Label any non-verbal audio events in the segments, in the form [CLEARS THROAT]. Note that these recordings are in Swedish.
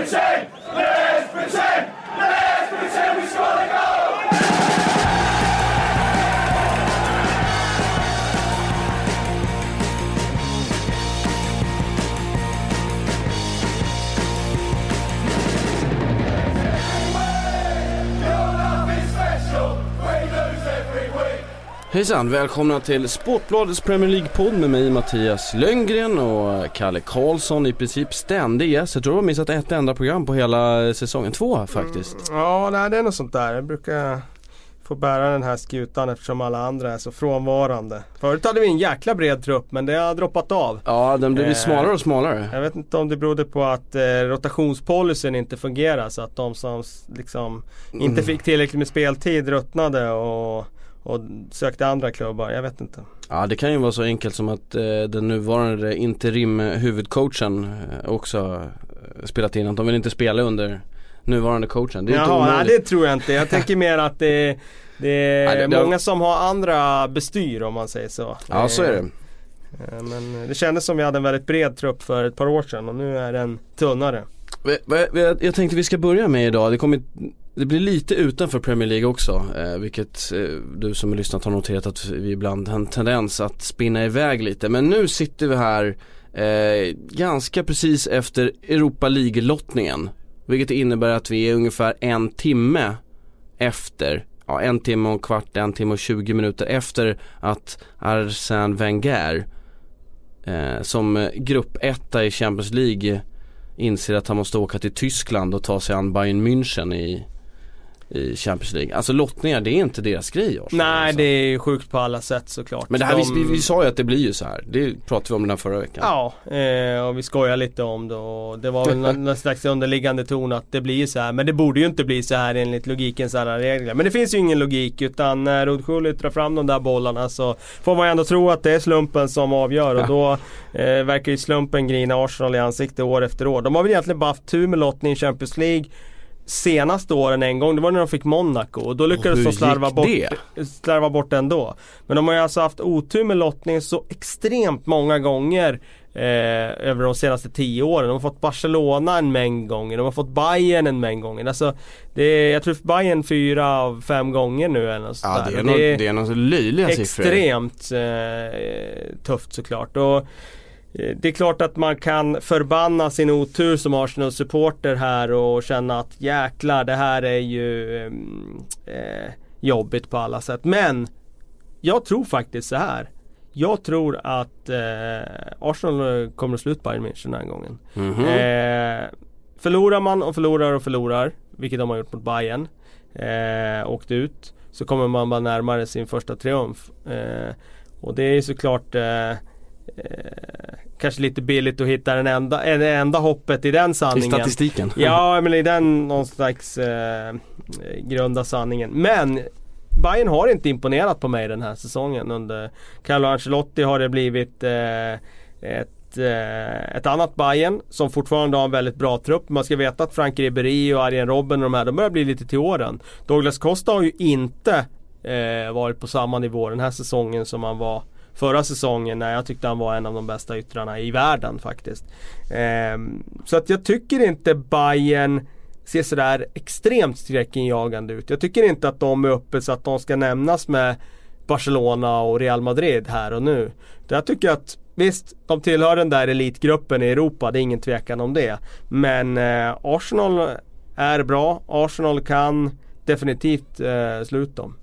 Ricochet! Hejsan, välkomna till Sportbladets Premier League-podd med mig Mattias Lönngren och Kalle Karlsson i princip ständig gäst. Jag tror jag har missat ett enda program på hela säsongen, två faktiskt. Ja, nej, det är något sånt där. Jag brukar få bära den här skutan eftersom alla andra är så frånvarande. Förut hade vi en jäkla bred trupp men det har droppat av. Ja, den blir Eh, smalare och smalare. Jag vet inte om det berodde på att eh, rotationspolicyn inte fungerar så att de som liksom Mm. inte fick tillräckligt med speltid ruttnade och, och sökte andra klubbar. Jag vet inte. Ja, det kan ju vara så enkelt som att eh, den nuvarande interim huvudcoachen eh, också eh, spelat in att de vill inte spela under nuvarande coachen. Det är inte Jaha, nej, omöjligt. det tror jag inte. Jag tänker mer att det, det är [LAUGHS] Nej, det- många som har andra bestyr om man säger så. Ja, så är det. Eh, Men det kändes som vi hade en väldigt bred trupp för ett par år sedan och nu är den tunnare. Jag tänkte vi ska börja med idag, det kommer det blir lite utanför Premier League också, eh, vilket eh, du som har lyssnat har noterat att vi ibland har en tendens att spinna iväg lite. Men nu sitter vi här eh, ganska precis efter Europa League-lottningen. Vilket innebär att vi är ungefär en timme efter, ja en timme och en kvart, en timme och 20 minuter efter att Arsène Wenger eh, som gruppetta i Champions League inser att han måste åka till Tyskland och ta sig an Bayern München i, i Champions League. Alltså lottningar, det är inte deras grej Nej alltså. det är ju sjukt på alla sätt såklart. Men det här, De- vi, vi, vi sa ju att det blir ju så här. Det pratade vi om den här förra veckan. Ja, eh, och vi skojar lite om det och det var väl någon, [LAUGHS] någon slags underliggande ton att det blir så här. Men det borde ju inte bli så här enligt logikens alla regler. Men det finns ju ingen logik utan när Rudschuli drar fram de där bollarna så får man ju ändå tro att det är slumpen som avgör och då eh, verkar ju slumpen grina Arsenal i ansiktet år efter år. De har väl egentligen bara haft tur med lottning i Champions League senaste åren en gång, det var när de fick Monaco och då lyckades de slarva bort, det? slarva bort ändå. Men de har ju alltså haft otur med lottning så extremt många gånger eh, över de senaste tio åren. De har fått Barcelona en mängd gånger, de har fått Bayern en mängd gånger. Alltså, det är, jag tror Bayern fyra av fem gånger nu eller något sånt Ja, det är, Och nog, det är nog löjliga siffror. extremt eh, tufft såklart. Och, det är klart att man kan förbanna sin otur som Arsenal-supporter här och känna att jäklar det här är ju mm, eh, jobbigt på alla sätt. Men jag tror faktiskt så här. Jag tror att eh, Arsenal kommer att sluta Bayern München den här gången. Mhm. Eh, förlorar man och förlorar och förlorar, vilket de har gjort mot Bayern eh, åkt ut, så kommer man bara närmare sin första triumf. Eh, och det är såklart eh, kanske lite billigt att hitta den enda, en enda hoppet i den I sanningen. statistiken. [LAUGHS] Ja, men i den någon slags eh, grunda sanningen. Men Bayern har inte imponerat på mig den här säsongen. Under Carlo Ancelotti har det blivit eh, ett, eh, ett annat Bayern som fortfarande har en väldigt bra trupp. Man ska veta att Frank Ribéry och Arjen Robben och de här, de börjar bli lite till åren. Douglas Costa har ju inte eh, varit på samma nivå den här säsongen som han var förra säsongen när jag tyckte han var en av de bästa yttrarna i världen faktiskt. Ehm, så att jag tycker inte Bayern ser sådär extremt skräckinjagande ut. Jag tycker inte att de är uppe så att de ska nämnas med Barcelona och Real Madrid här och nu. Jag tycker att Visst, de tillhör den där elitgruppen i Europa, det är ingen tvekan om det. Men eh, Arsenal är bra, Arsenal kan definitivt eh, slå ut dem.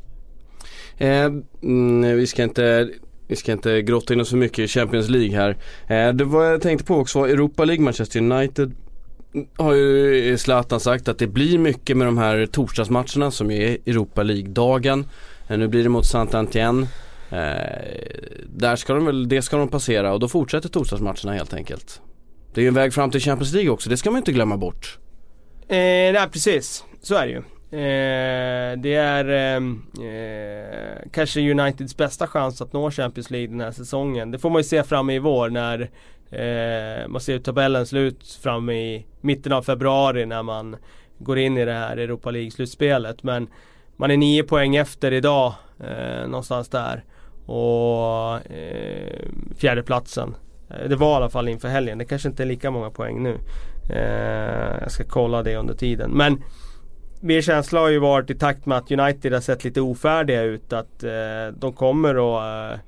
Eh, mm, vi ska inte vi ska inte grotta in oss för mycket i Champions League här. Eh, det var jag tänkte på också var Europa League, Manchester United mm, har ju eh, Zlatan sagt att det blir mycket med de här torsdagsmatcherna som är Europa League-dagen. Eh, nu blir det mot Saint-Étienne. Eh, där ska de väl, det ska de passera och då fortsätter torsdagsmatcherna helt enkelt. Det är ju en väg fram till Champions League också, det ska man inte glömma bort. Eh, nej precis, så är det ju. Eh, det är ehm, eh, kanske Uniteds bästa chans att nå Champions League den här säsongen. Det får man ju se fram i vår när eh, man ser hur tabellen slut fram i mitten av februari när man går in i det här Europa League-slutspelet. Men man är nio poäng efter idag, eh, någonstans där. Och eh, fjärdeplatsen. Eh, det var i alla fall inför helgen. Det kanske inte är lika många poäng nu. Eh, jag ska kolla det under tiden. Men min känsla har ju varit i takt med att United har sett lite ofärdiga ut att eh, de kommer att eh,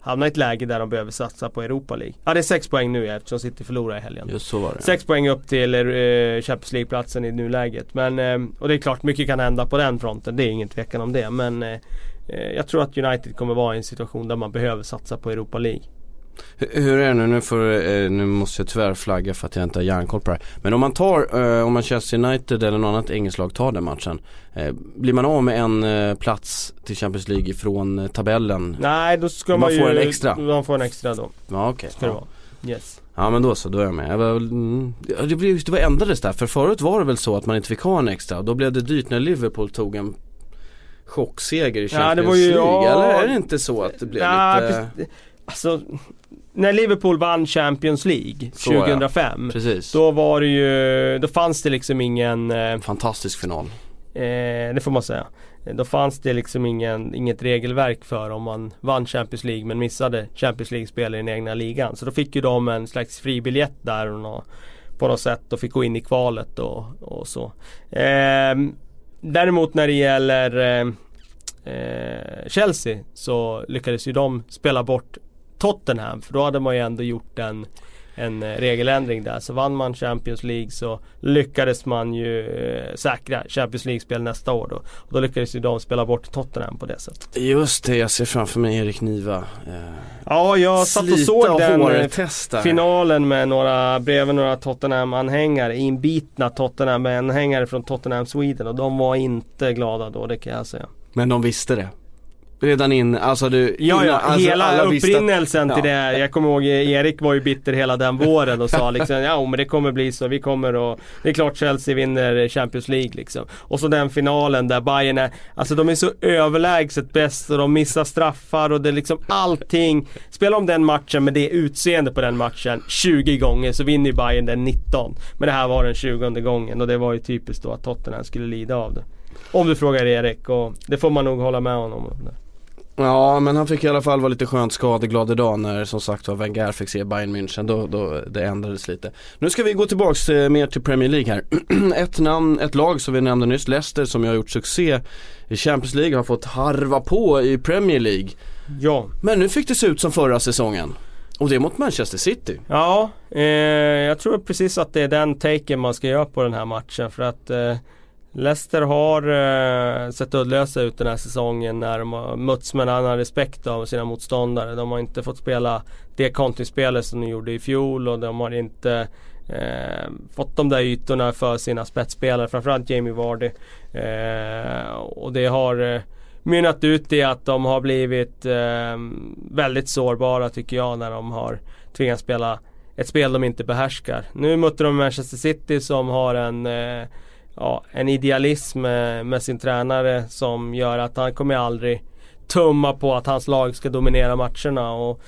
hamna i ett läge där de behöver satsa på Europa League. Ja det är sex poäng nu eftersom City förlorar i helgen. Just så var det. Sex poäng upp till eh, Champions League-platsen i nuläget. Men, eh, och det är klart mycket kan hända på den fronten. Det är ingen tvekan om det. Men eh, eh jag tror att United kommer vara i en situation där man behöver satsa på Europa League. Hur är det nu? Nu, får, eh, nu måste jag tyvärr flagga för att jag inte har järnkoll på det här. Men om man tar, eh, om Manchester United eller något annat engelskt lag tar den matchen. Eh, blir man av med en plats till Champions League från eh, tabellen? Nej, då ska man, Man ju... får en extra. Man får en extra då. Ja okej. Det Ja. Yes. ja men då så, då är jag med. Jag var, mm, ja, det, blev, det var ändrades där. För förut var det väl så att man inte fick ha en extra. Då blev det dyrt när Liverpool tog en chockseger i Ja, Champions det var ju- League. ja. Eller är det inte så att det blev Ja, lite... precis. Alltså, när Liverpool vann Champions League Så, ja. 2005. Precis. Då var det ju, då fanns det liksom ingen eh, Fantastisk final. Eh, det får man säga. Då fanns det liksom ingen, inget regelverk för om man vann Champions League men missade Champions League-spel i den egna ligan. Så då fick ju de en slags fribiljett där och nå, på något sätt och fick gå in i kvalet och, och så. Eh, däremot när det gäller eh, eh, Chelsea så lyckades ju de spela bort Tottenham för då hade man ju ändå gjort en en eh, regeländring där. Så vann man Champions League så lyckades man ju eh, säkra Champions League-spel nästa år då. Och då lyckades ju de spela bort Tottenham på det sättet. Just det, jag ser framför mig Erik Niva. Eh, Ja, jag satt och såg den eh, hårtest där. finalen med några, bredvid några Tottenham-anhängare, inbitna Tottenham-anhängare från Tottenham Sweden och de var inte glada då, det kan jag säga. Men de visste det. Redan in, alltså du Ja, ja, alltså, hela visste att- upprinnelsen till Ja. det här. Jag kommer ihåg Erik var ju bitter hela den våren och sa [LAUGHS] liksom ja men det kommer bli så, vi kommer och Det är klart Chelsea vinner Champions League liksom. Och så den finalen där Bayern är, alltså de är så överlägset bäst och de missar straffar och det är liksom allting. Spela om den matchen med det utseende på den matchen 20 gånger så vinner ju Bayern den 19. Men det här var den 20 gången och det var ju typiskt då att Tottenham skulle lida av det. Om du frågar Erik och det får man nog hålla med honom om. Ja men han fick i alla fall vara lite skönt skadeglad idag när som sagt var Wenger fick se Bayern München. Då, då det ändrades lite. Nu ska vi gå tillbaks eh, mer till Premier League här. [CLEARS THROAT] ett namn, ett lag som vi nämnde nyss, Leicester som ju har gjort succé i Champions League har fått harva på i Premier League. Ja. Men nu fick det se ut som förra säsongen. Och det är mot Manchester City. Ja, eh, jag tror precis att det är den taken man ska göra på den här matchen för att eh, Leicester har eh, sett uddlösa ut den här säsongen när de har mötts med en annan respekt av sina motståndare. De har inte fått spela det kontringsspelet som de gjorde i fjol och de har inte eh, fått de där ytorna för sina spetsspelare, framförallt Jamie Vardy. Eh, och det har eh, mynnat ut i att de har blivit eh, väldigt sårbara tycker jag när de har tvingats spela ett spel de inte behärskar. Nu mötte de Manchester City som har en eh, ja, en idealism med, med sin tränare som gör att han kommer aldrig tumma på att hans lag ska dominera matcherna. Och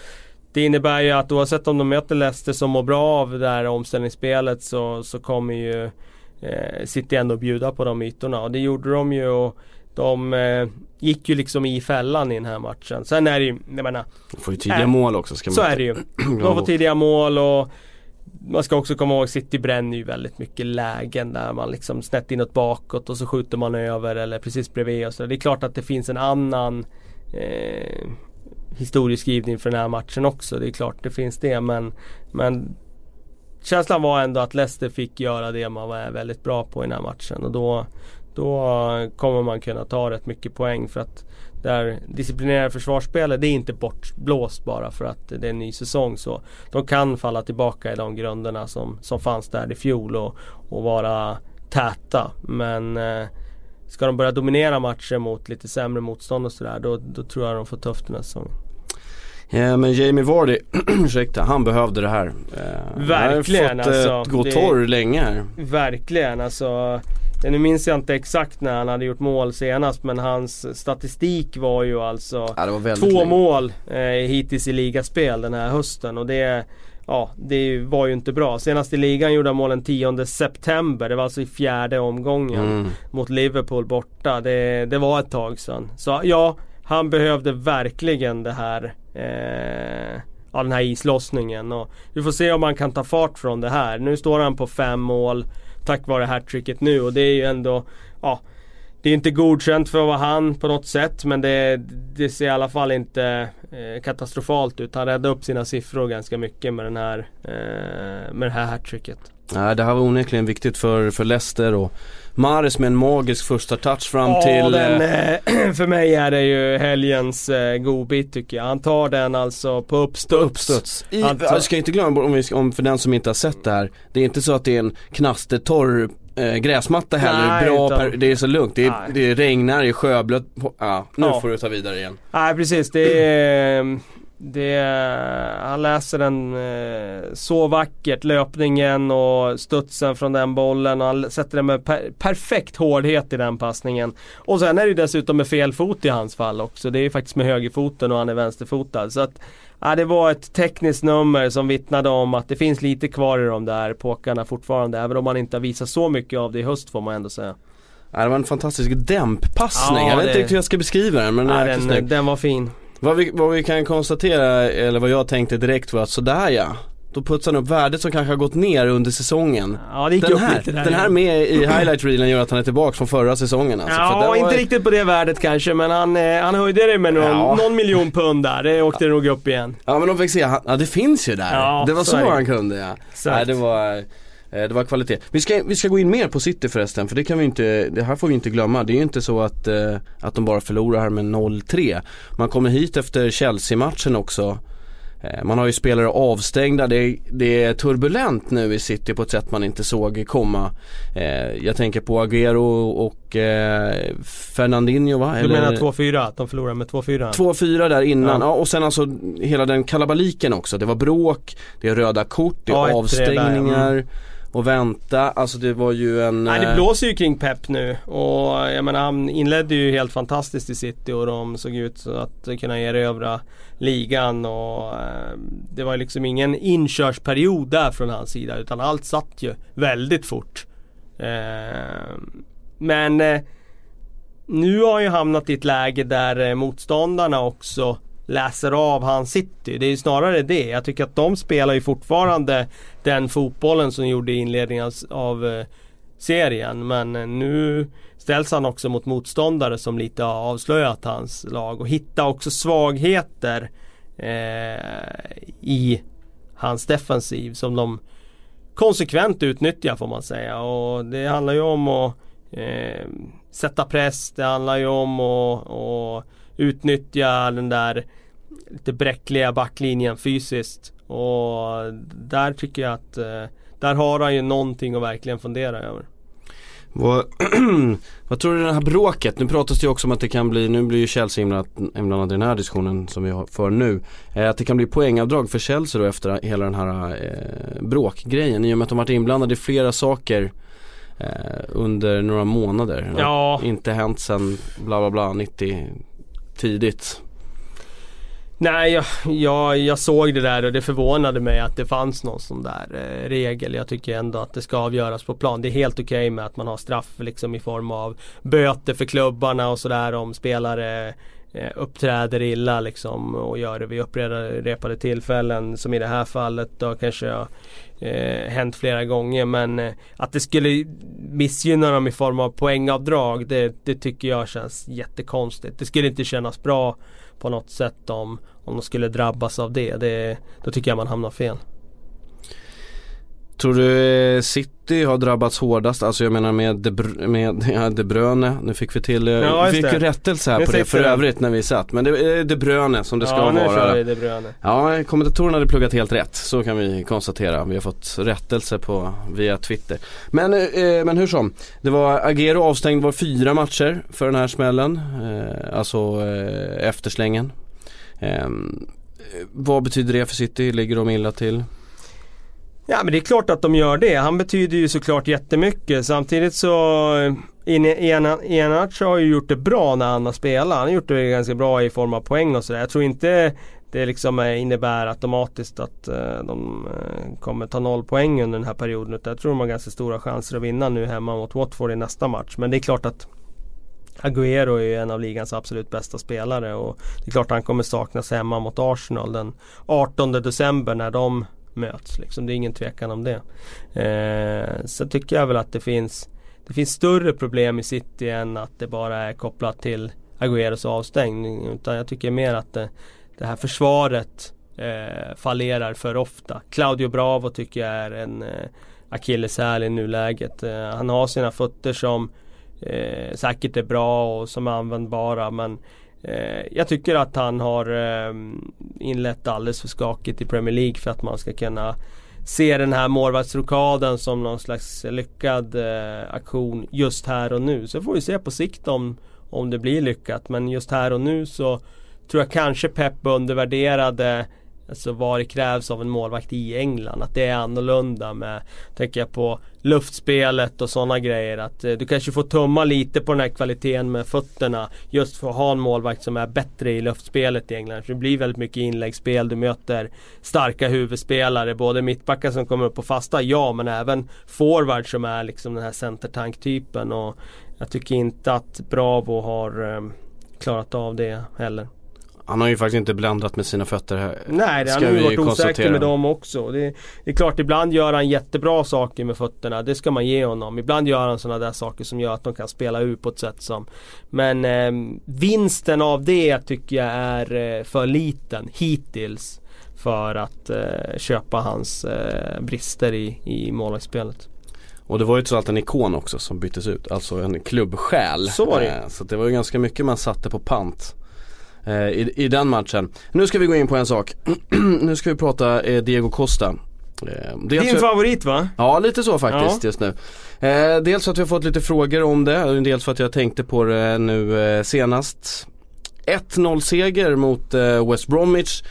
det innebär ju att oavsett om de möter Leicester som mår bra av det här omställningsspelet så, så kommer ju eh, City ändå bjuda på de ytorna. Och det gjorde de ju. Och de eh, gick ju liksom i fällan i den här matchen. Sen är det ju, jag menar, De får ju tidiga Äh, mål också ska man så inte är det ju. [CLEARS THROAT] De får tidiga mål och man ska också komma ihåg City bränner ju väldigt mycket lägen där man liksom snett inåt bakåt och så skjuter man över eller precis bredvid och så. Det är klart att det finns en annan eh, historieskrivning för den här matchen också. Det är klart det finns det men, men Känslan var ändå att Leicester fick göra det man var väldigt bra på i den här matchen och då Då kommer man kunna ta rätt mycket poäng för att där disciplinerade försvarsspelet det är inte bortblåst bara för att det är en ny säsong så De kan falla tillbaka i de grunderna som, som fanns där i fjol och, och vara täta men eh, Ska de börja dominera matcher mot lite sämre motstånd och sådär då, då tror jag de får tufft den här säsongen. Ja, men Jamie Vardy, [CLEARS THROAT] ursäkta, han behövde det här. Eh, Verkligen, Han har fått eh, alltså, gå det- torr länge här. Verkligen alltså. Nu minns jag inte exakt när han hade gjort mål senast men hans statistik var ju alltså Ja, var Två länge. mål eh, hittills i ligaspel den här hösten och det Ja, det var ju inte bra. Senast i ligan gjorde han mål den 10 september. Det var alltså i fjärde omgången Mm. mot Liverpool borta. Det, det var ett tag sedan. Så ja, han behövde verkligen det här eh, av den här islossningen. Och vi får se om han kan ta fart från det här. Nu står han på fem mål tack vare hattricket nu. Och det är ju ändå, ja det är inte godkänt för att vara han på något sätt men det, det ser i alla fall inte eh, katastrofalt ut. Han räddade upp sina siffror ganska mycket med, den här, eh, med det här hattricket. Nej, det här var onekligen viktigt för, för Leicester och Mares med en magisk första touch fram ja, till... Den, eh, [CLEARS THROAT] för mig är det ju helgens eh, godbit tycker jag. Han tar den alltså på uppstuds. uppstuds. I, Alltså- Jag ska inte glömma, om, vi, om för den som inte har sett det här. Det är inte så att det är en knastertorr eh, gräsmatta heller. Nej, Bra utan- per, det är så lugnt. Det, är, det regnar, det är sjöblött. Ja, nu Ja. får du ta vidare igen. Nej precis, det är... Det är, han läser den eh, så vackert, löpningen och studsen från den bollen och han sätter den med per, perfekt hårdhet i den passningen. Och sen är det dessutom med fel fot i hans fall också. Det är faktiskt med högerfoten och han är vänsterfotad. Så att, ja, det var ett tekniskt nummer som vittnade om att det finns lite kvar i de där påkarna fortfarande. Även om man inte har visat så mycket av det i höst får man ändå säga. Ja, det var en fantastisk dämppassning. Ja, jag vet det- inte riktigt hur jag ska beskriva den men den Ja, den, snygg. den var fin. Vad vi, vad vi kan konstatera, eller vad jag tänkte direkt var att sådär ja. Då putsar han upp värdet som kanske har gått ner under säsongen. Ja det gick Den upp här, lite där. den här med i highlight reelen gör att han är tillbaka från förra säsongen alltså. Ja, var- inte riktigt på det värdet kanske men han, eh, han höjde det med någon, Ja. någon miljon pund där. Det åkte nog upp igen. Ja men de fick se, han- ja det finns ju där. Ja, det var så så, han kunde ja. Exakt. Nej, det var, eh, det var kvalitet. Vi ska, vi ska gå in mer på City förresten för det kan vi inte, det här får vi inte glömma. Det är ju inte så att, eh, att de bara förlorar här med 0-3. Man kommer hit efter Chelsea-matchen också. Eh, Man har ju spelare avstängda, det är, det är turbulent nu i City på ett sätt man inte såg komma. Eh, Jag tänker på Agüero och eh, Fernandinho va? Du menar 2-4? Att de förlorade med 2-4? 2-4 där innan, Ja. ja. och sen alltså hela den kalabaliken också. Det var bråk, det är röda kort, det är Ja, avstängningar och vänta. Alltså det var ju en... Nej det eh, blåser ju kring Pep nu och jag menar han inledde ju helt fantastiskt i City och de såg ut att kunna erövra ligan och eh, det var liksom ingen inkörsperiod där från hans sida utan allt satt ju väldigt fort. Eh, men nu har han ju hamnat i ett läge där motståndarna också läser av hans City. Det är ju snarare det. Jag tycker att de spelar ju fortfarande den fotbollen som gjorde i inledningen av- av eh, serien. Men eh, nu ställs han också mot motståndare som lite har avslöjat hans lag och hitta också svagheter eh, i hans defensiv som de konsekvent utnyttjar får man säga. Och det handlar ju om att eh, sätta press. Det handlar ju om att, att utnyttja den där lite bräckliga backlinjen fysiskt. Och där tycker jag att eh, där har han ju någonting att verkligen fundera över. Vad, [CLEARS THROAT] vad tror du det här bråket? Nu pratas det ju också om att det kan bli, nu blir ju Chelsea inblandat i den här diskussionen som vi har för nu. Eh, att det kan bli poängavdrag för Chelsea då efter hela den här eh, bråkgrejen. I och med att de varit inblandade i flera saker eh, under några månader. Ja. Inte hänt sen bla bla bla 90 tidigt. Nej, jag, jag, jag såg det där och det förvånade mig att det fanns någon sån där eh, regel. Jag tycker ändå att det ska avgöras på plan. Det är helt okej med att man har straff liksom i form av böter för klubbarna och sådär om spelare eh, uppträder illa liksom och gör det vid upprepade tillfällen som i det här fallet då kanske har eh, hänt flera gånger men eh, att det skulle missgynna dem i form av poängavdrag det, det tycker jag känns jättekonstigt. Det skulle inte kännas bra på något sätt om, om de skulle drabbas av det. det. Då tycker jag man hamnar fel. Tror du eh, City har drabbats hårdast? Alltså jag menar med De, Br- med, [LAUGHS] ja, De Bruyne, nu fick vi till, eh, Ja, vi fick ju rättelse här på det för övrigt när vi satt. Men det är De Bruyne som det ska ja, vara. De Bruyne. Ja, kommentatorerna hade pluggat helt rätt. Så kan vi konstatera. Vi har fått rättelse på via Twitter. Men, eh, men hur som. Det var Agero avstängd var fyra matcher för den här smällen. Eh, alltså eh, efterslängen. Eh, vad betyder det för City? Ligger de illa till? Ja men det är klart att de gör det. Han betyder ju såklart jättemycket. Samtidigt så Enac har ju gjort det bra när han har spelat. Han har gjort det ganska bra i form av poäng och sådär. Jag tror inte det liksom innebär automatiskt att eh, de eh, kommer ta noll poäng under den här perioden. Utan jag tror de har ganska stora chanser att vinna nu hemma mot Watford i nästa match. Men det är klart att Agüero är ju en av ligans absolut bästa spelare och det är klart han kommer saknas hemma mot Arsenal den 18 december när de möts. Liksom. Det är ingen tvekan om det. Eh, så tycker jag väl att det finns det finns större problem i City än att det bara är kopplat till Agueros avstängning. Utan jag tycker mer att det, det här försvaret eh, fallerar för ofta. Claudio Bravo tycker jag är en eh, akilleshäl i nuläget. Eh, han har sina fötter som eh, säkert är bra och som är användbara men Eh, jag tycker att han har ehm, inlett alldeles för skakigt i Premier League för att man ska kunna se den här målvaktsrokaden som någon slags lyckad eh, aktion just här och nu. Så får vi se på sikt om, om det blir lyckat. Men just här och nu så tror jag kanske Pep undervärderade Alltså vad det krävs av en målvakt i England. Att det är annorlunda med, tänker jag på luftspelet och sådana grejer. Att eh, du kanske får tumma lite på den här kvaliteten med fötterna. Just för att ha en målvakt som är bättre i luftspelet i England. För det blir väldigt mycket inläggsspel. Du möter starka huvudspelare. Både mittbackar som kommer upp på fasta, ja. Men även forward som är liksom den här centertank-typen. Och jag tycker inte att Bravo har eh, klarat av det heller. Han har ju faktiskt inte blandat med sina fötter här. Nej, det han har ju varit osäker med dem också. Det, det, är klart, ibland gör han jättebra saker med fötterna. Det ska man ge honom. Ibland gör han sådana där saker som gör att de kan spela ut på ett sätt som... Men eh, vinsten av det tycker jag är eh, för liten hittills. För att eh, köpa hans eh, brister i, i målvaktsspelet. Och det var ju trots allt en ikon också som byttes ut. Alltså en klubbsjäl. Så var det. Eh, så det var ju ganska mycket man satte på pant. Eh, i, i den matchen. Nu ska vi gå in på en sak. [CLEARS THROAT] nu ska vi prata eh, Diego Costa. Eh, Din för... favorit va? Ja lite så faktiskt ja. just nu. dels för att vi har fått lite frågor om det, dels för att jag tänkte på det nu senast. 1-0 seger mot West Bromwich.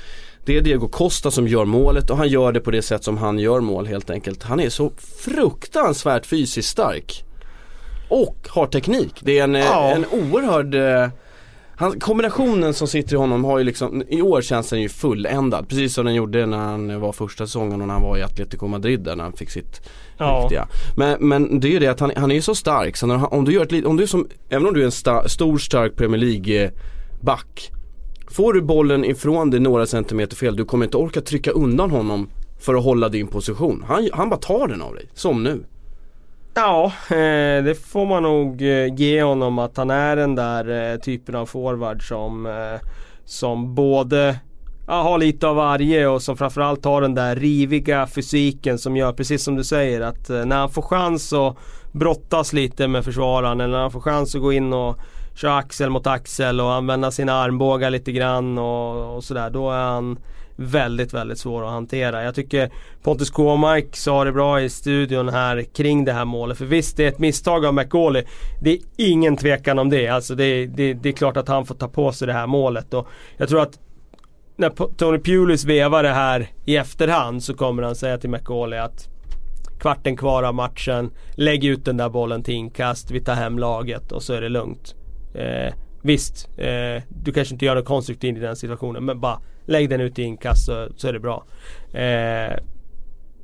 Det är Diego Costa som gör målet och han gör det på det sätt som han gör mål helt enkelt. Han är så fruktansvärt fysiskt stark. Och har teknik. Det är en, ja. en oerhörd han, kombinationen som sitter i honom har ju liksom, i år känns den ju fulländad. Precis som den gjorde när han var första säsongen och när han var i Atletico Madrid där när han fick sitt ja. riktiga. Men, men det är ju det att han, han är ju så stark så när, om du gör ett om du är som, även om du är en sta, stor stark Premier League back. Får du bollen ifrån dig några centimeter fel, du kommer inte orka trycka undan honom för att hålla din position. Han, han bara tar den av dig, som nu. Ja, eh, det får man nog eh, ge honom att han är den där eh, typen av forward som, som både ja, har lite av varje och som framförallt har den där riviga fysiken som gör precis som du säger att när han får chans att brottas lite med försvararen eller när han får chans att gå in och köra axel mot axel och använda sina armbågar lite grann och, och sådär. Då är han väldigt, väldigt svår att hantera. Jag tycker Pontus Kåmark sa det bra i studion här kring det här målet. För visst, det är ett misstag av McAuley. Det är ingen tvekan om det. Alltså det, det, det är klart att han får ta på sig det här målet. Och jag tror att när Tony Pulis vevar det här i efterhand så kommer han säga till McAuley att kvarten kvar av matchen, lägg ut den där bollen till inkast, vi tar hem laget och så är det lugnt. Eh, visst, eh, du kanske inte gör något konstruktivt i den situationen men bara lägg den ut i inkast så, så är det bra. Eh,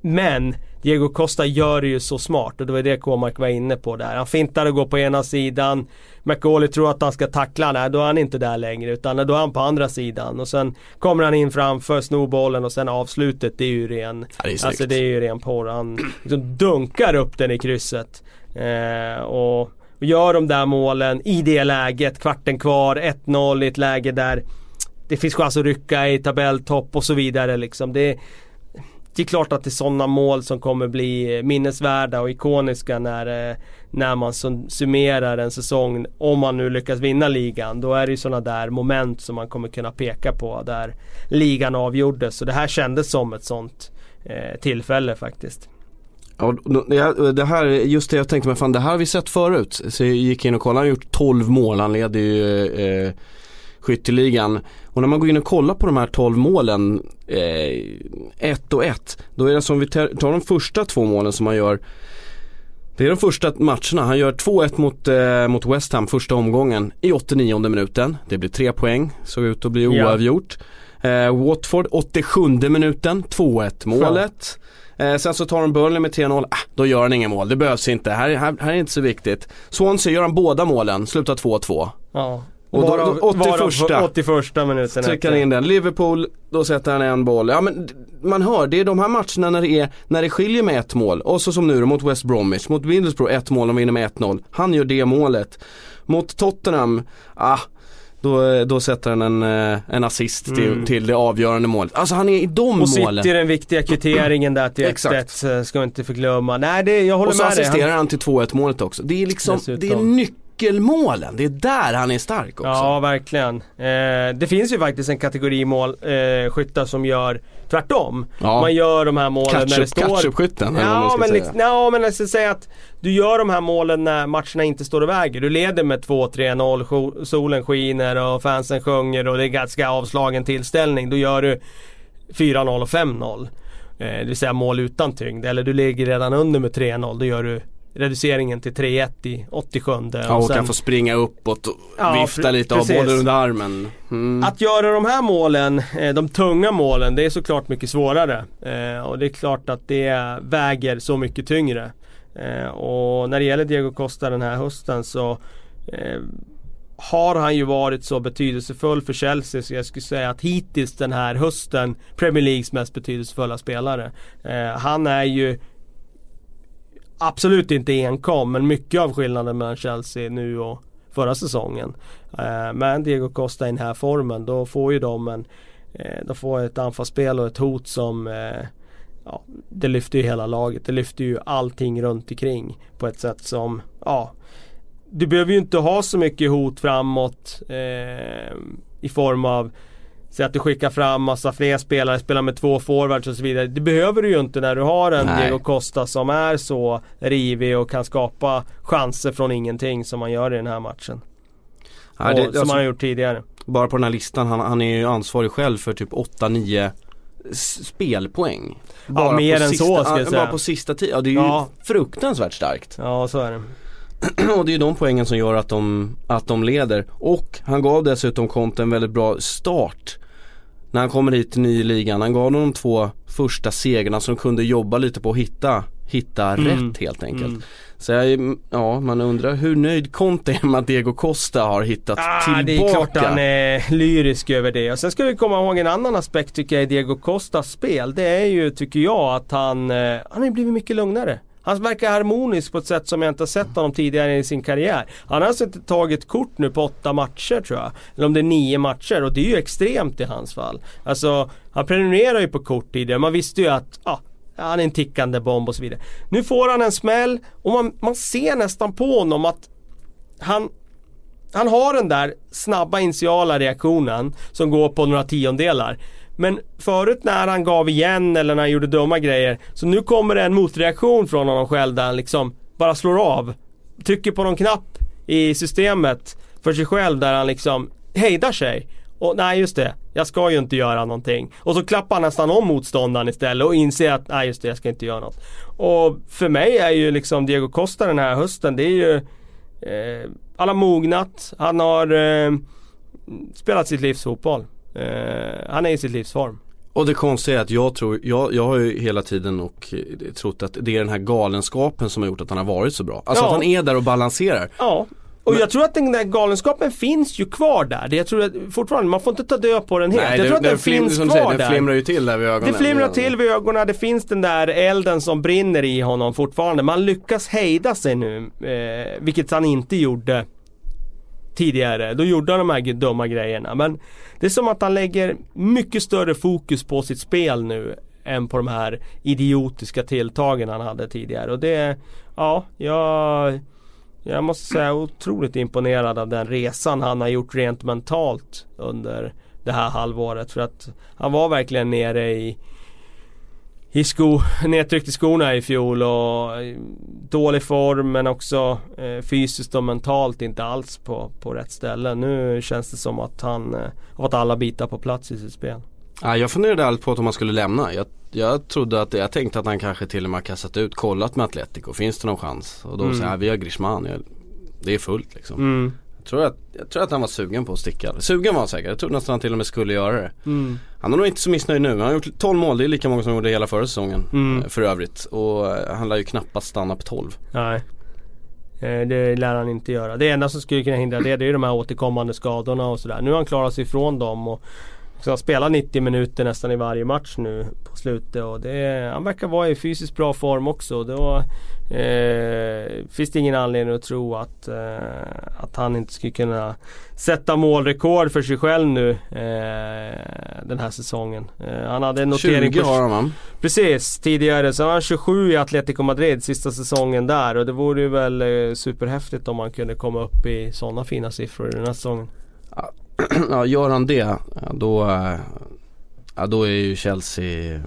men Diego Costa gör det ju så smart och det var det Kåmark var inne på där. Han fintar och går på ena sidan. McAuley tror att han ska tackla, nej då är han inte där längre utan då är han på andra sidan. Och sen kommer han in framför, snor bollen och sen avslutet det är ju ren, ja, det är alltså det är ju ren porr. Han liksom dunkar upp den i krysset. Eh, och och gör de där målen i det läget, kvarten kvar, 1-0 i ett läge där det finns chans att rycka i tabelltopp och så vidare liksom. Det, det är klart att det är sådana mål som kommer bli minnesvärda och ikoniska när, eh, när man summerar en säsong. Om man nu lyckas vinna ligan. Då är det ju sådana där moment som man kommer kunna peka på där ligan avgjordes. Så det här kändes som ett sånt eh, tillfälle faktiskt. Ja, det här, just det jag tänkte mig, fan det här har vi sett förut. Så jag gick in och kollade, han har gjort 12 mål, han leder ju eh, skytteligan. Och när man går in och kollar på de här 12 målen, eh, ett och ett, då är det som vi tar de första två målen som han gör det är de första matcherna. Han gör 2-1 mot, eh, mot West Ham första omgången i 89 minuten. Det blir tre poäng, såg ut att bli oavgjort. Ja. Eh, Watford 87 minuten, 2-1 målet. Eh, sen så tar de Burnley med 3-0, ah, då gör han inga mål, det behövs inte, här, här, här är inte så viktigt. Swansea gör han båda målen, slutar 2-2. Ja. Och Varav- då- 81. varav 81 minuten Trycker han in den. Liverpool, då sätter han en boll. Ja men man hör, det är de här matcherna när det, är, när det skiljer med ett mål. Och så som nu då mot West Bromwich, mot Middlesbrough ett mål, de vinner med 1-0. Han gör det målet. Mot Tottenham, ah, då, då sätter han en, eh, en assist till, till det avgörande målet. Alltså han är i de Mm. Och målen. sitter den viktiga kvitteringen där till [CLEARS THROAT] Exakt. 1-1, eh, ska inte förglömma. Nej, det, jag håller Och så med dig. assisterar Han, till 2-1 målet också. Det är liksom, Dessutom. det är nyckelmålen. Det är där han är stark också. ja, verkligen. Eh, det finns ju faktiskt en kategori mål, eh, som gör tvärtom. Ja. Man gör de här målen när det står... vad man Ja men, säga. liksom, ja men jag ska säga att du gör de här målen när matcherna inte står och väger. Du leder med 2-3-0, sjo- solen skiner och fansen sjunger och det är ganska avslagen tillställning. Då gör du 4-0 och 5-0. Eh, det vill säga mål utan tyngd. Eller du ligger redan under med 3-0. Då gör du reduceringen till 3-1 i 87 Ja, och kan få springa uppåt och Ja, vifta lite, precis. bollen under armen. Mm. Att göra de här målen, eh, de tunga målen, det är såklart mycket svårare. Eh, och det är klart att det väger så mycket tyngre. Eh, och när det gäller Diego Costa den här hösten så har han ju varit så betydelsefull för Chelsea så jag skulle säga att hittills den här hösten Premier Leagues mest betydelsefulla spelare. Eh, han är ju absolut inte enkom men mycket av skillnaden mellan Chelsea nu och förra säsongen. Eh, men Diego Costa i den här formen då får ju de en eh, de får ett anfallsspel och ett hot som eh, ja, det lyfter ju hela laget. Det lyfter ju allting runt omkring på ett sätt som ja, du behöver ju inte ha så mycket hot framåt eh, i form av Säg att du skickar fram massa fler spelare, spelar med två forwards och så vidare. Det behöver du ju inte när du har en Nej. Diego Costa som är så rivig och kan skapa chanser från ingenting som man gör i den här matchen. Ja, och, det, som alltså, han har gjort tidigare. bara på den här listan, han, han är ju ansvarig själv för typ 8-9 s- spelpoäng. Bara mer på än sista, så, ska jag ja, säga. Bara på sista tiden, ja det är ju Ja. fruktansvärt starkt. Ja, så är det. [CLEARS THROAT] och det är ju de poängen som gör att de, att de leder. Och han gav dessutom Conte en väldigt bra start. När han kommer hit till ny i ligan. Han gav dem de två första segrarna de kunde jobba lite på att hitta, hitta Mm. rätt helt enkelt. Mm. Så jag, ja, man undrar hur nöjd Conte är med att Diego Costa har hittat Ah, tillbaka. det är klart han är lyrisk över det. Och sen ska vi komma ihåg en annan aspekt tycker jag i Diego Costas spel. Det är ju, tycker jag, att han, eh, han har blivit mycket lugnare. Han verkar harmonisk på ett sätt som jag inte har sett honom tidigare i sin karriär. Han har alltså inte tagit kort nu på åtta matcher tror jag. Eller om det är nio matcher och det är ju extremt i hans fall. Alltså, han prenumererar ju på kort tidigare. Man visste ju att, ah, han är en tickande bomb och så vidare. Nu får han en smäll och man, man ser nästan på honom att han, han har den där snabba initiala reaktionen som går på några tiondelar. Men förut när han gav igen eller när han gjorde dumma grejer så nu kommer det en motreaktion från honom själv där han liksom bara slår av. Trycker på någon knapp i systemet för sig själv där han liksom hejdar sig. Och nej just det, jag ska ju inte göra någonting. Och så klappar han nästan om motståndaren istället och inser att nej just det, jag ska inte göra något. Och för mig är ju liksom Diego Costa den här hösten, det är ju eh, Han har mognat, han har eh, spelat sitt livs fotboll. Eh, han är i sitt livs form. Och det konstiga är att jag tror, jag, jag har ju hela tiden och eh, trott att det är den här galenskapen som har gjort att han har varit så bra. Alltså Ja. att han är där och balanserar. Ja. Och Men- jag tror att den där galenskapen finns ju kvar där. Det jag tror att fortfarande, man får inte ta död på den helt. jag det- tror att den, flim- finns kvar säger, där. Den flimrar ju till där vid ögonen. Det flimrar till vid ögonen, det finns den där elden som brinner i honom fortfarande. Man lyckas hejda sig nu, eh, vilket han inte gjorde tidigare. Då gjorde han de här dumma grejerna. Men det är som att han lägger mycket större fokus på sitt spel nu än på de här idiotiska tilltagen han hade tidigare. Och det, ja, jag, jag måste säga otroligt imponerad av den resan han har gjort rent mentalt under det här halvåret. För att han var verkligen nere i i sko, nedtryckt i skorna i fjol och eh, dålig form men också eh, fysiskt och mentalt inte alls på, på rätt ställe. Nu känns det som att han eh, har fått alla bitar på plats i sitt spel. Ja, jag funderade allt på att om han skulle lämna. Jag, jag trodde att, jag tänkte att han kanske till och med kastat ut, kollat med Atletico. Finns det någon chans? Och då Mm. säger jag, vi har Griezmann. Jag, det är fullt liksom. Mm. Tror att, jag tror att han var sugen på att sticka. Sugen var han säkert, jag tror nästan han till och med skulle göra det. Mm. Han är nog inte så missnöjd nu, han har gjort 12 mål, det är lika många som gjorde hela förra säsongen Mm. eh, för övrigt. Och eh, han lär ju knappast stanna på 12. Nej. Eh, Det lär han inte göra. Det enda som skulle kunna hindra det, det är de här återkommande skadorna och sådär. Nu har han klarat sig ifrån dem och så han spelar 90 minuter nästan i varje match nu på slutet och det, han verkar vara i fysiskt bra form också. Då eh, finns det ingen anledning att tro att, eh, att han inte skulle kunna sätta målrekord för sig själv nu eh, den här säsongen. Eh, han hade en notering 20 på har han? Precis, tidigare. Sen var han 27 i Atletico Madrid sista säsongen där och det vore ju väl eh, superhäftigt om man kunde komma upp i sådana fina siffror den här säsongen. [CLEARS THROAT] ja, gör han det, då, eh, ja, då är ju Chelsea